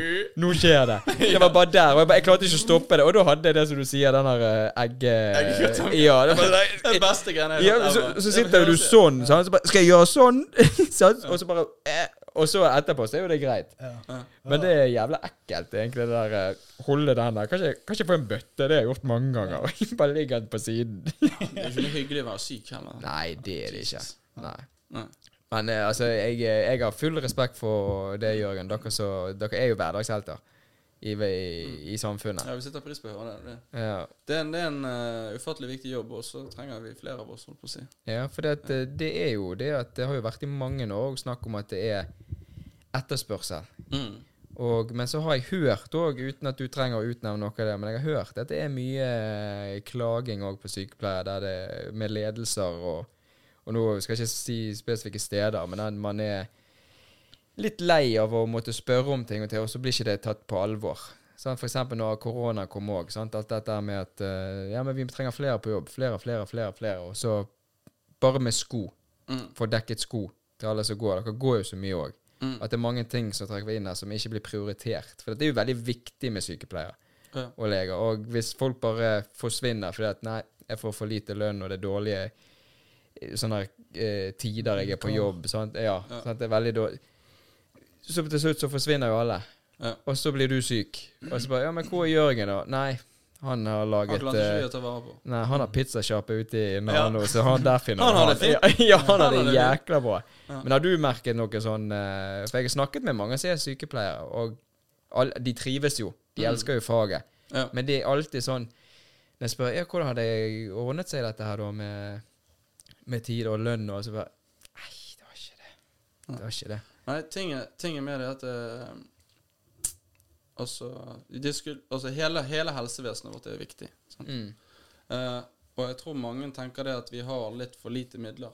Nå skjer det! Det var bare der. Og jeg, bare, jeg klarte ikke å stoppe det. Og da hadde jeg det som du sier, den der eh, egge... Eggegutt. Ja, det var Det beste greiene jeg ja, har så, hørt så sitter du sånn, sant? så bare Skal jeg gjøre sånn? sant? Og så bare eh, Og så etterpå så er jo det greit. Ja. Ja. Men det er jævla ekkelt, egentlig, det der eh, holde den der. Kanskje, kanskje få en bøtte. Det har jeg gjort mange ganger. bare ligger den på siden. Det er ikke noe hyggelig å være syk heller. Nei, det er det ikke. Nei. Nei. Men eh, altså, jeg, jeg har full respekt for det, Jørgen. Dere, så, dere er jo hverdagshelter i, i, i samfunnet. Ja, vi setter pris på å høre det. det. Ja, Det er en, det er en eh, ufattelig viktig jobb, og så trenger vi flere av oss, holdt på å si. ja for det, at, eh, det er jo det at det har jo vært i mange år snakk om at det er etterspørsel. Mm. Og, men så har jeg hørt òg, uten at du trenger å utnevne noe av det, men jeg har hørt at det er mye eh, klaging òg på sykepleiere der det, med ledelser og Og nå skal jeg ikke si spesifikke steder, men man er litt lei av å måtte spørre om ting, og, til, og så blir ikke det tatt på alvor. Sånn, eksempel når korona kom òg. Alt dette med at eh, Ja, men vi trenger flere på jobb. Flere, flere, flere. flere Og så bare med sko. Mm. Få dekket sko til alle som går. Dere går jo så mye òg. Mm. At det er mange ting som trekker inn her som ikke blir prioritert. For det er jo veldig viktig med sykepleiere Ja. og leger. Og hvis folk bare forsvinner fordi at nei, jeg får for lite lønn, og det er dårlige eh, sånne eh, tider jeg er på jobb sant? Ja, Ja. Sant? Det er veldig dårlig. Så til slutt så forsvinner jo alle. Ja. Og så blir du syk. Og så bare Ja, men hvor er Jørgen, da? Nei, han har laget Han ikke eh, å ta vare på. Nei, han har pizzasjappe ute i Ja. Narno, så han der finner Han har det fint. Ja, han har det det jækla bra. Ja. Men har du merket noe sånn eh, For jeg har snakket med mange som er sykepleiere, og all, de trives jo. De Mm. elsker jo faget. Ja. Men det er alltid sånn Når jeg spør ja, hvordan hadde jeg ordnet seg dette her da med, med tid og lønn og så bare Nei, det var ikke det. Det var ikke det. Nei, tinget, tinget med det er at eh, Altså, skulle, altså hele, hele helsevesenet vårt er viktig. Sant? Mm. Eh, og jeg tror mange tenker det at vi har litt for lite midler.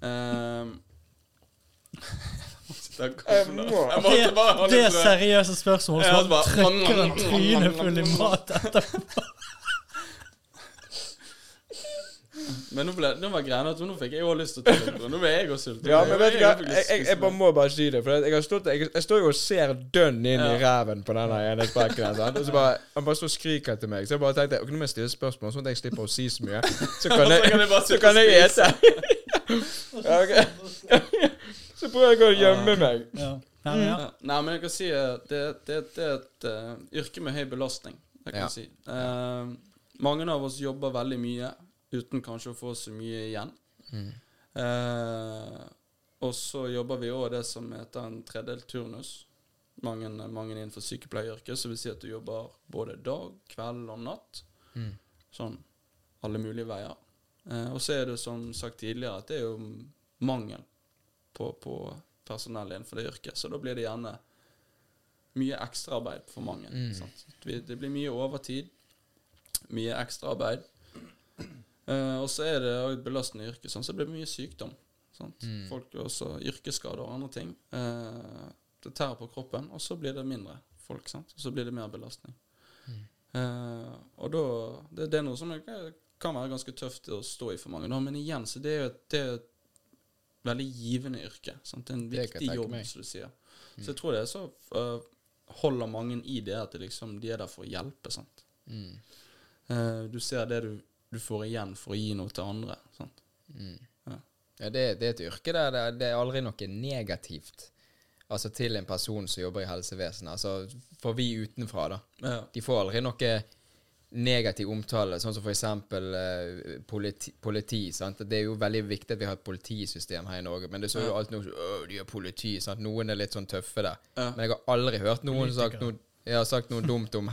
Eh, jeg må- jeg måtte bare ha Det, det er seriøse spørsmålet som trykker en tryne full i mat etterpå. Men nå, ble, nå var greia at nå fikk jeg òg lyst til å ta. Nå ble jeg òg sulten. Ja, men vet du hva, jeg, jeg, jeg bare må bare si det. For jeg, har stått, jeg, jeg står jo og ser dønn inn i Ja. ræven på den ene sprekken. Og så bare, Han bare står og skriker til meg. Så jeg bare tenkte ok, nå må jeg stille spørsmål, sånn at jeg slipper å si så mye. Så kan jeg, Så kan jeg så kan ete. okay. Så prøver jeg å gjemme meg. Ja. Ja. Nei, men jeg kan si at det, det, det er et uh, yrke med høy belastning. Jeg kan Ja. si. Uh, mange av oss jobber veldig mye uten kanskje å få så mye igjen. Mm. Eh, og så jobber vi òg det som heter en tredelt turnus. Mange, mange innenfor sykepleieryrket, så vil si at du jobber både dag, kveld og natt. Mm. Sånn alle mulige veier. Eh, og så er det som sagt tidligere at det er jo mangel på, på personell innenfor det yrket. Så da blir det gjerne mye ekstraarbeid for mange. Mm. Det blir mye overtid, mye ekstraarbeid. Eh, og så er det et belastende yrke, sånn, så det blir mye sykdom. Sant? Mm. Folk også yrkesskader og andre ting. Uh, det tærer på kroppen, og så blir det mindre folk. Sant? Og så blir det mer belastning. Eh, og da det, det er noe som kan være ganske tøft å stå i for mange. Da. Men igjen, så det er jo et, det er et veldig givende yrke. Sant? Det er en viktig jobb, meg. som du sier. Så jeg tror det er så holder mange i det at det liksom, de er der for å hjelpe. Sant? Mm. Uh, du ser det du, du får igjen for å gi noe til andre. Sant? Mm. Ja. Ja, det, det er et yrke der det, det er aldri noe negativt Altså til en person som jobber i helsevesenet. Altså for vi utenfra, da. Ja. De får aldri noe negativ omtale, sånn som for eksempel eh, politi. politi sant? Det er jo veldig viktig at vi har et politisystem her i Norge, men det så jo Ja. alltid noe sånn «Åh, de er politi. Sant? Noen er litt sånn tøffe der. Ja. Men jeg har aldri hørt noen sagt noe, jeg har sagt noe dumt om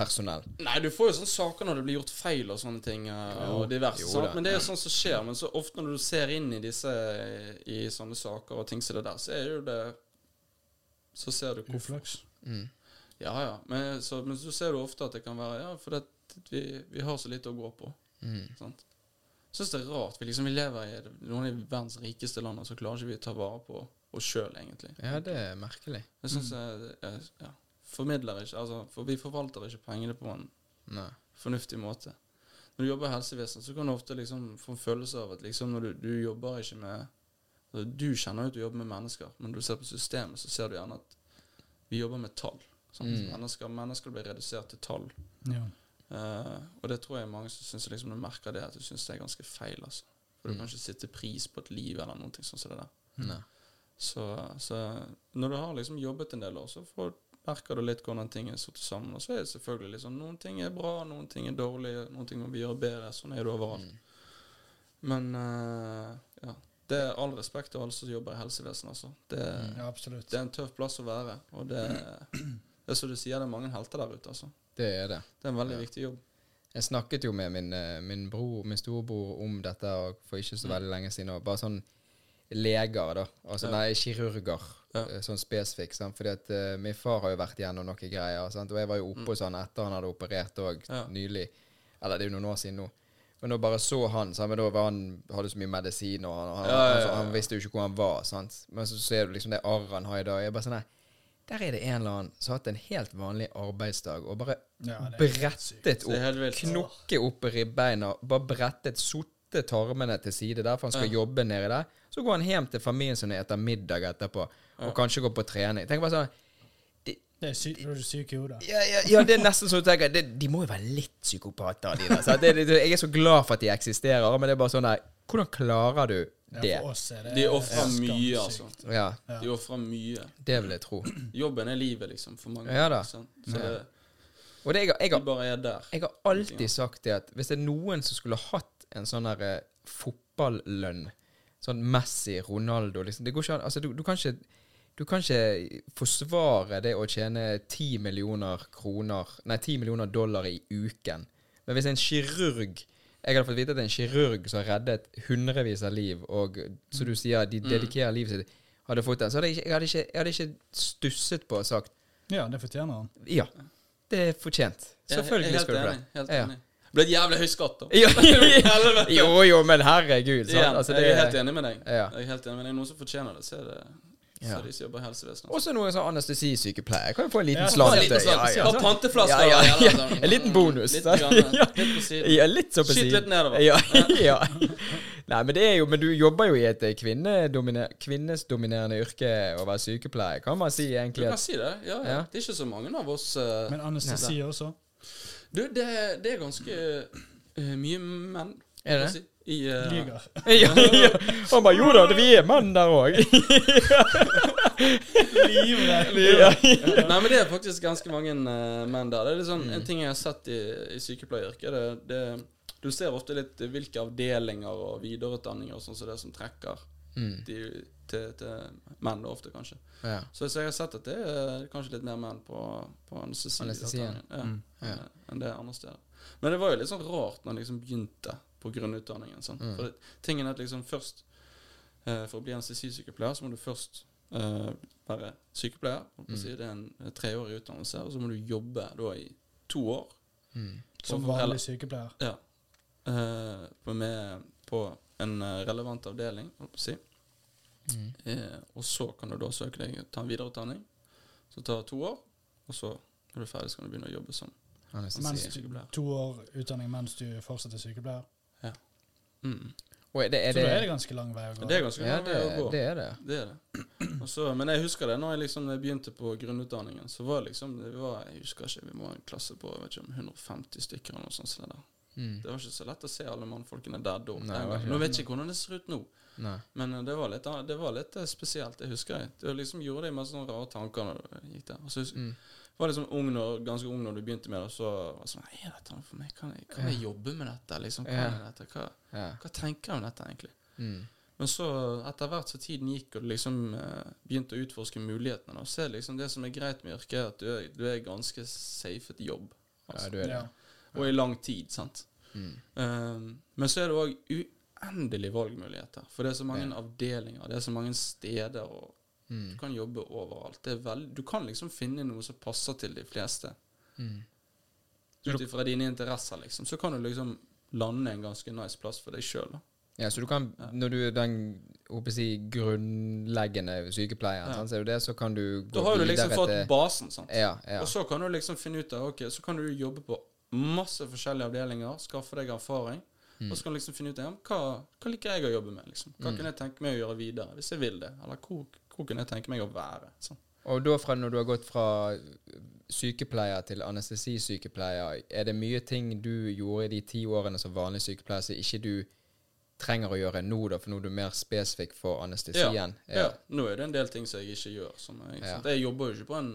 helsepersonell. Nei, du får jo sånne saker når det blir gjort feil og sånne ting. eh, og diverse, Jo sant? Men det er jo sånn som skjer. Men så ofte når du ser inn i disse I sånne saker og ting som det der, så er jo det Så ser du hvorfor. Uflaks. Mm. Ja, ja. Men så, men så ser du ofte at det kan være Ja, for vi, vi har så lite å gå på. Mm. Sant? Syns det er rart. Vi liksom vi lever i noen av verdens rikeste land, og så klarer ikke vi å ta vare på oss sjøl, egentlig. Ja, det er merkelig. Jeg synes jeg, jeg ja, formidler ikke Altså, for vi forvalter ikke pengene på en Nei. fornuftig måte. Når du jobber i helsevesenet, så kan du ofte liksom få en følelse av at liksom når du, du jobber ikke med altså, Du kjenner jo at du jobber med mennesker, men når du ser på systemet, så ser du gjerne at vi jobber med tall. Mm. Mennesker, mennesker blir redusert til tall. Ja. Uh, og det tror jeg mange som syns liksom, du merker det, at du syns det er ganske feil. Altså. For du Mm. kan ikke sitte pris på et liv eller noe sånn som det der. Så, så når du har liksom jobbet en del år, så får, merker du litt hvordan ting er satt sammen. Og så er det selvfølgelig liksom noen ting er bra, noen ting er dårlige, noen ting må vi gjøre bedre. Sånn er det overalt. Mm. Men uh, ja. Det er all respekt til alle som jobber i helsevesenet, altså. Det, ja, det er en tøff plass å være. Og det, det er som du sier, det er mange helter der ute, altså. Det er det. Det er en veldig Ja. viktig jobb. Jeg snakket jo med min, eh, min bror, min storebror om dette for ikke så veldig lenge siden. Og bare sånn leger, da. Altså Ja. nei, kirurger. Ja. eh, Sånn spesifikk. Sant? Fordi at uh, min far har jo vært gjennom noen greier. Sant? Og jeg var jo oppe hos han etter han hadde operert òg, Ja. nylig. Eller det er jo noen år siden nå. Men da bare så han, sant? men da var han, hadde så mye medisin, og han, han, Ja, ja, ja, han, han visste jo ikke hvor han var. Sant? Men så ser du liksom det arret han har i dag. Jeg bare sånn nei, Der er det en eller annen som har hatt en helt vanlig arbeidsdag og bare brettet opp, knokke opp ribbeina, bare brettet, sotte tarmene til side der, for han skal Ja. jobbe nedi der. Så går han hjem til familien sin og eter middag etterpå, og kanskje gå på trening. Tenk bare sånn Det er syk, du er syk i hodet. ja, ja, ja, det er nesten så du tenker det, De må jo være litt psykopater, de der. Det, det, jeg er så glad for at de eksisterer, men det er bare sånn der Hvordan klarer du Ja, det? for oss er det De ofrer mye, altså. Ja, Ja. De ofrer mye. det vil jeg tro. Jobben er livet, liksom, for mange. Ja da. Så det, Og det, jeg, jeg, de har, bare er der. jeg har alltid sagt det at hvis det er noen som skulle hatt en sånn der eh, fotballønn, sånn Messi, Ronaldo liksom, Det går ikke an Altså, du, du kan ikke du kan ikke forsvare det å tjene 10 millioner kroner Nei, 10 millioner dollar i uken. Men hvis en kirurg Jeg hadde fått vite at en kirurg som har reddet hundrevis av liv, og som du sier, de dedikerer livet sitt, hadde fått den, så hadde jeg jeg hadde ikke, jeg hadde ikke stusset på og sagt Ja, det fortjener han. ja, det er fortjent. Selvfølgelig skal du det. enig, Helt Ja. enig. Det ble et jævlig høy skatt, da. Jo, jo, men herregud. Sant? Altså, jeg er helt enig med deg. Ja. Jeg er helt enig med deg. Noen som fortjener det, så er det så de som jobber i helsevesenet. Også noen sånn anestesisykepleier. Kan jo få en liten Ja, slant. en liten Ja, Og panteflasker. Ja, ja, ja. En liten bonus, Litt, grann, litt på siden. ja, litt Skyt litt nedover. Ja, ja. Nei, men det er jo Men du jobber jo i et eh, kvinnedominer, kvinnesdominerende yrke å være sykepleier, kan man si Du egentlig. kan si det. Ja, ja. Ja. Det er ikke så mange av oss uh, Men anestesi også. Du, det, det er ganske uh, mye menn Er det? si, i uh, Lyger. ja, ja. Han bare Jo da, vi er menn der òg. Livredd. Ja. Nei, men det er faktisk ganske mange uh, menn der. Det er litt sånn, En ting jeg har sett i, i sykepleieryrket, det, det Du ser ofte litt hvilke avdelinger og videreutdanninger og sånn som det som trekker Mm. de, til, til menn, da, ofte, kanskje. Ja. Så, så jeg har sett at det er kanskje litt mer menn på, på Anestesien. anestesiavdelingen ja, Mm. Ja. eh, enn det andre steder. Men det var jo litt sånn rart når det liksom begynte på grunnutdanningen. Sånn. Mm. For det, tingen er at liksom først eh, For å bli anestesisykepleier så må du først eh, være sykepleier. Mm. Si. Det er en eh, treårig utdannelse, og så må du jobbe da i to år. Mm. Som vanlig vanlig sykepleier. Ja. Eh, på, med, på en eh, relevant avdeling, holdt på å si. Mm. Eh, og så kan du da søke deg ta en videreutdanning. Så tar to år, og så når du er ferdig, så kan du begynne å jobbe som Anestesi. Mens sykepleier. to år utdanning mens du fortsatt er sykepleier. Mm. Og er det, er Så da er det, ganske lang vei å gå. Det er ganske ja, det, vei å gå. det er det. Det er det. Også, men jeg husker det når jeg liksom begynte på grunnutdanningen. Så var det liksom det var, Jeg husker ikke, vi var en klasse på jeg vet ikke, om 150 stykker eller noe sånt. Mm. Det var ikke så lett å se alle mannfolkene der da. Nei, var Nå vet jeg ikke hvordan det ser ut nå, Nei. men eh, det var litt, det var litt eh, spesielt. Det husker jeg. Det liksom gjorde deg masse sånne rare tanker når du gikk der. Og så husker, Mm. Var liksom ung når, ganske ung når du begynte med det, så var det sånn er dette for meg? Kan jeg, kan jeg jobbe med dette? Liksom, Ja. dette? Hva, Ja. hva tenker jeg om dette, egentlig? Mm. Men så, etter hvert som tiden gikk, og du liksom eh, begynte å utforske mulighetene, og så det liksom det som er greit med yrket, er at du er, du er ganske safet jobb. ja, Altså. du er det. Ja. Og i lang tid, sant. Mm. Um, men så er det òg uendelig valgmuligheter. For det er så mange Ja. avdelinger, det er så mange steder, og Mm. du kan jobbe overalt. Det er veld, du kan liksom finne noe som passer til de fleste. Mm. Ut ifra dine interesser, liksom. Så kan du liksom lande en ganske nice plass for deg sjøl. Ja, så du kan, når du er den håper jeg, si, grunnleggende sykepleieren, Ja. så det så kan du gå Da har du liksom fått etter... basen, sant. Ja, ja. Og så kan du liksom finne ut av Ok, så kan du jobbe på masse forskjellige avdelinger, skaffe deg erfaring. Og så kan du liksom finne ut ja, hva, hva liker jeg å jobbe med. liksom Hva kunne jeg tenke meg å gjøre videre, hvis jeg vil det? Eller hvor, hvor kunne jeg tenke meg å være? Sånn. Og da fra når du har gått fra sykepleier til anestesisykepleier, er det mye ting du gjorde i de ti årene som vanlig sykepleier som ikke du trenger å gjøre nå, da, for nå er du mer spesifikk for anestesien? Ja. Nå er det en del ting som jeg ikke gjør. Som jeg, Ja. jeg jobber jo ikke på en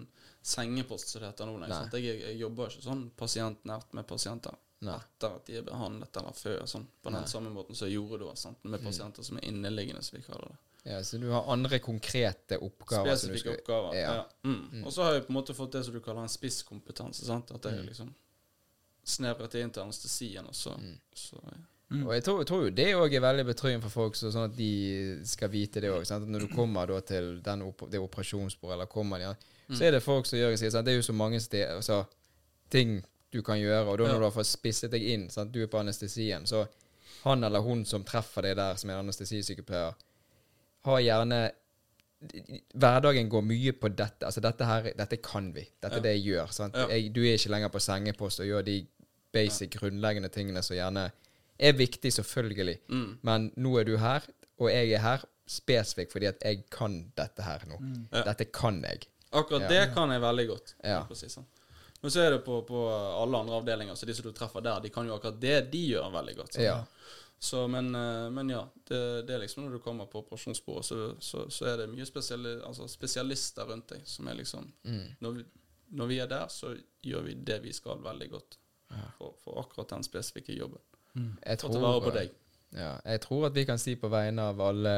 sengepost, som det heter nå. Nei, Nei. Jeg, jeg jobber ikke sånn pasientnært med pasienter Nei. etter at de er behandlet, eller før. Sånn, på den samme måten som jeg gjorde da, sant? Mm. med pasienter som er inneliggende, som vi kaller det. Ja, så du har andre konkrete oppgaver Spesifikke skal oppgaver. Ja. Ja. Mm. Og så har jeg på en måte fått det som du kaller en spisskompetanse. Sant? At Mm. jeg liksom snevret det inn til anestesien, og så, Mm. så ja. Og jeg tror, jeg tror jo det òg er veldig betryggende for folk, så sånn at de skal vite det òg. Når du kommer da til den op det operasjonsbordet, eller kommer de, Mm. så er det folk som gjør sier sant? Det er jo så mange steder, altså, ting du kan gjøre, og da når du har fått spisset deg inn, sant? du er på anestesien, så han eller hun som treffer deg der, som er anestesisykepleier, har gjerne Hverdagen går mye på dette. Altså dette her, dette kan vi. Dette Ja. er det jeg gjør. Sant? Ja. Jeg, du er ikke lenger på sengepost og gjør de basic, grunnleggende tingene som gjerne er viktig, selvfølgelig. Mm. Men nå er du her, og jeg er her spesifikt fordi at jeg kan dette her nå. Ja. Dette kan jeg. Akkurat Ja. det kan jeg veldig godt. Ja. Precis, sånn. Men så er det på, på alle andre avdelinger, så de som du treffer der, de kan jo akkurat det de gjør veldig godt. Sånn. Ja. Så, men, eh, men ja, det, det er liksom når du kommer på operasjonsbordet, så, så, så er det mye spesiali altså spesialister rundt deg som er liksom Mm. når, vi, når vi er der, så gjør vi det vi skal veldig godt for, for akkurat den spesifikke jobben. Jeg For å ta vare på deg. Ja, jeg tror at vi kan si på vegne av alle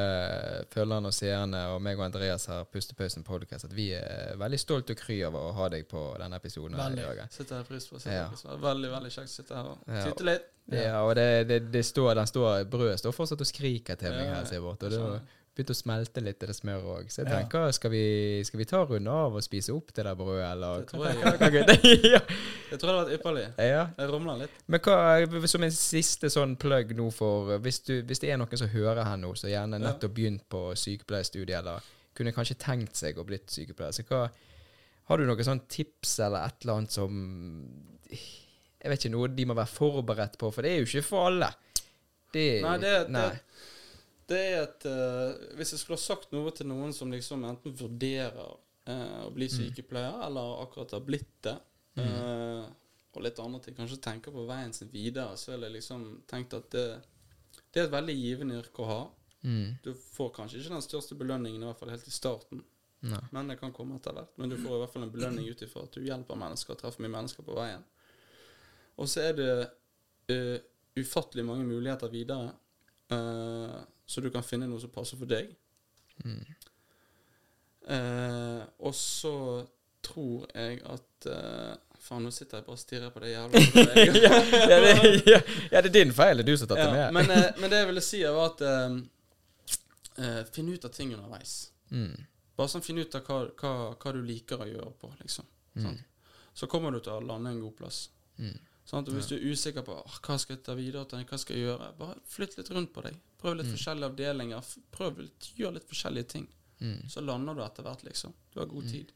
følgerne og seerne og meg og Andreas her, Pustepausen podcast, at vi er veldig stolt og kry over å ha deg på denne episoden. Veldig. Jørgen. Setter jeg pris på. Setter Ja. pris på. Veldig, veldig kjekt å sitte her og Ja. titte litt. Ja, og det, det, det står, den står, brødet står fortsatt og skriker til meg Ja, her, ser jeg bort. Og det begynt å smelte litt, det smøret òg. Så jeg Ja. skal vi, skal vi ta runde av og spise opp det der brødet, eller? Det tror jeg. Ja. Jeg tror det har vært ypperlig. ja. Jeg rumler litt. Men hva, som en siste sånn plugg nå for hvis, du, hvis det er noen som hører her nå, som gjerne nettopp begynt på sykepleierstudiet, eller kunne kanskje tenkt seg å blitt sykepleier, så hva Har du noen sånn tips eller et eller annet som Jeg vet ikke, noe de må være forberedt på, for det er jo ikke for alle. Det, Nei, det, det, nei. det er at uh, Hvis jeg skulle ha sagt noe til noen som liksom enten vurderer uh, å bli sykepleier, eller akkurat har blitt det, eh, og litt andre ting, kanskje tenker på veien sin videre, så ville jeg liksom tenkt at det, det er et veldig givende yrke å ha. Mm. Du får kanskje ikke den største belønningen, i hvert fall helt i starten, Nei. men det kan komme etter hvert. Men du får i hvert fall en belønning ut ifra at du hjelper mennesker, treffer mye mennesker på veien. Og så er det ufattelig mange muligheter videre, eh, så du kan finne noe som passer for deg. Mm. Eh, og så tror jeg at eh, Faen, nå sitter jeg bare og stirrer på det jævla ja, ja, det, ja, ja, det er din feil. Det er du som har tatt det med. men, eh, men det jeg ville si, var at eh, eh, Finn ut av ting underveis. mm. Bare sånn finn ut av hva, hva, hva du liker å gjøre på, liksom. Mm. Så kommer du til å lande en god plass. Mm. Sånn, Og hvis du er usikker på hva skal jeg ta videre hva skal jeg gjøre, bare flytt litt rundt på deg. Prøv litt forskjellige avdelinger. Prøv litt, gjør litt forskjellige ting. Mm. Så lander du etter hvert, liksom. Du har god tid.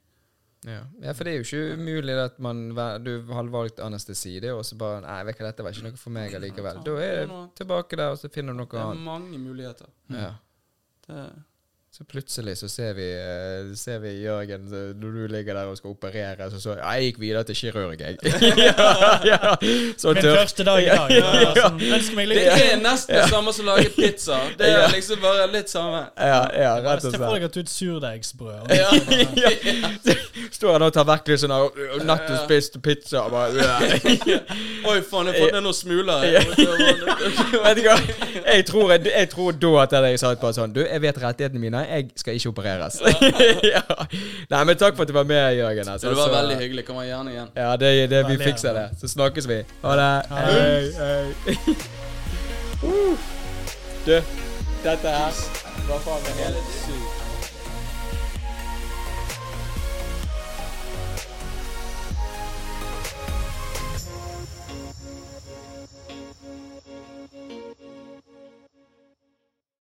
Ja. ja, for det er jo ikke umulig at man Du har valgt anestesi, det og så bare Nei, vet du dette var ikke noe for meg allikevel. Da er du tilbake der, og så finner du noe annet. Det er mange muligheter. Ja. Det, Så plutselig så ser vi, eh, ser vi Jørgen når du ligger der og skal operere, så så Jeg gikk videre til kirurg, jeg. ja, ja. Så Min tør. første dag i dag. Ja, sånn, ønsker meg det lykke er nesten det samme som å lage pizza. Det er liksom bare litt samme. Ja, ja, rett og Se for deg at du er et surdeigsbrød. Ja, Ja. Står han og tar vekk litt sånn her, nettopp spist pizza og bare Oi, faen, jeg har fått ned noen smuler. Vet du hva? Jeg tror, jeg, jeg tror da at jeg sa et par sånn Du, jeg vet rettighetene mine. Jeg skal ikke opereres. ja. Nei, men takk for at du var med, Jørgen. Altså. Det var veldig hyggelig. Kommer gjerne igjen. Ja, det, det, vi fikser det. Så snakkes vi. Ha det. Hei, hei. Uh. Du, dette her var faen meg helt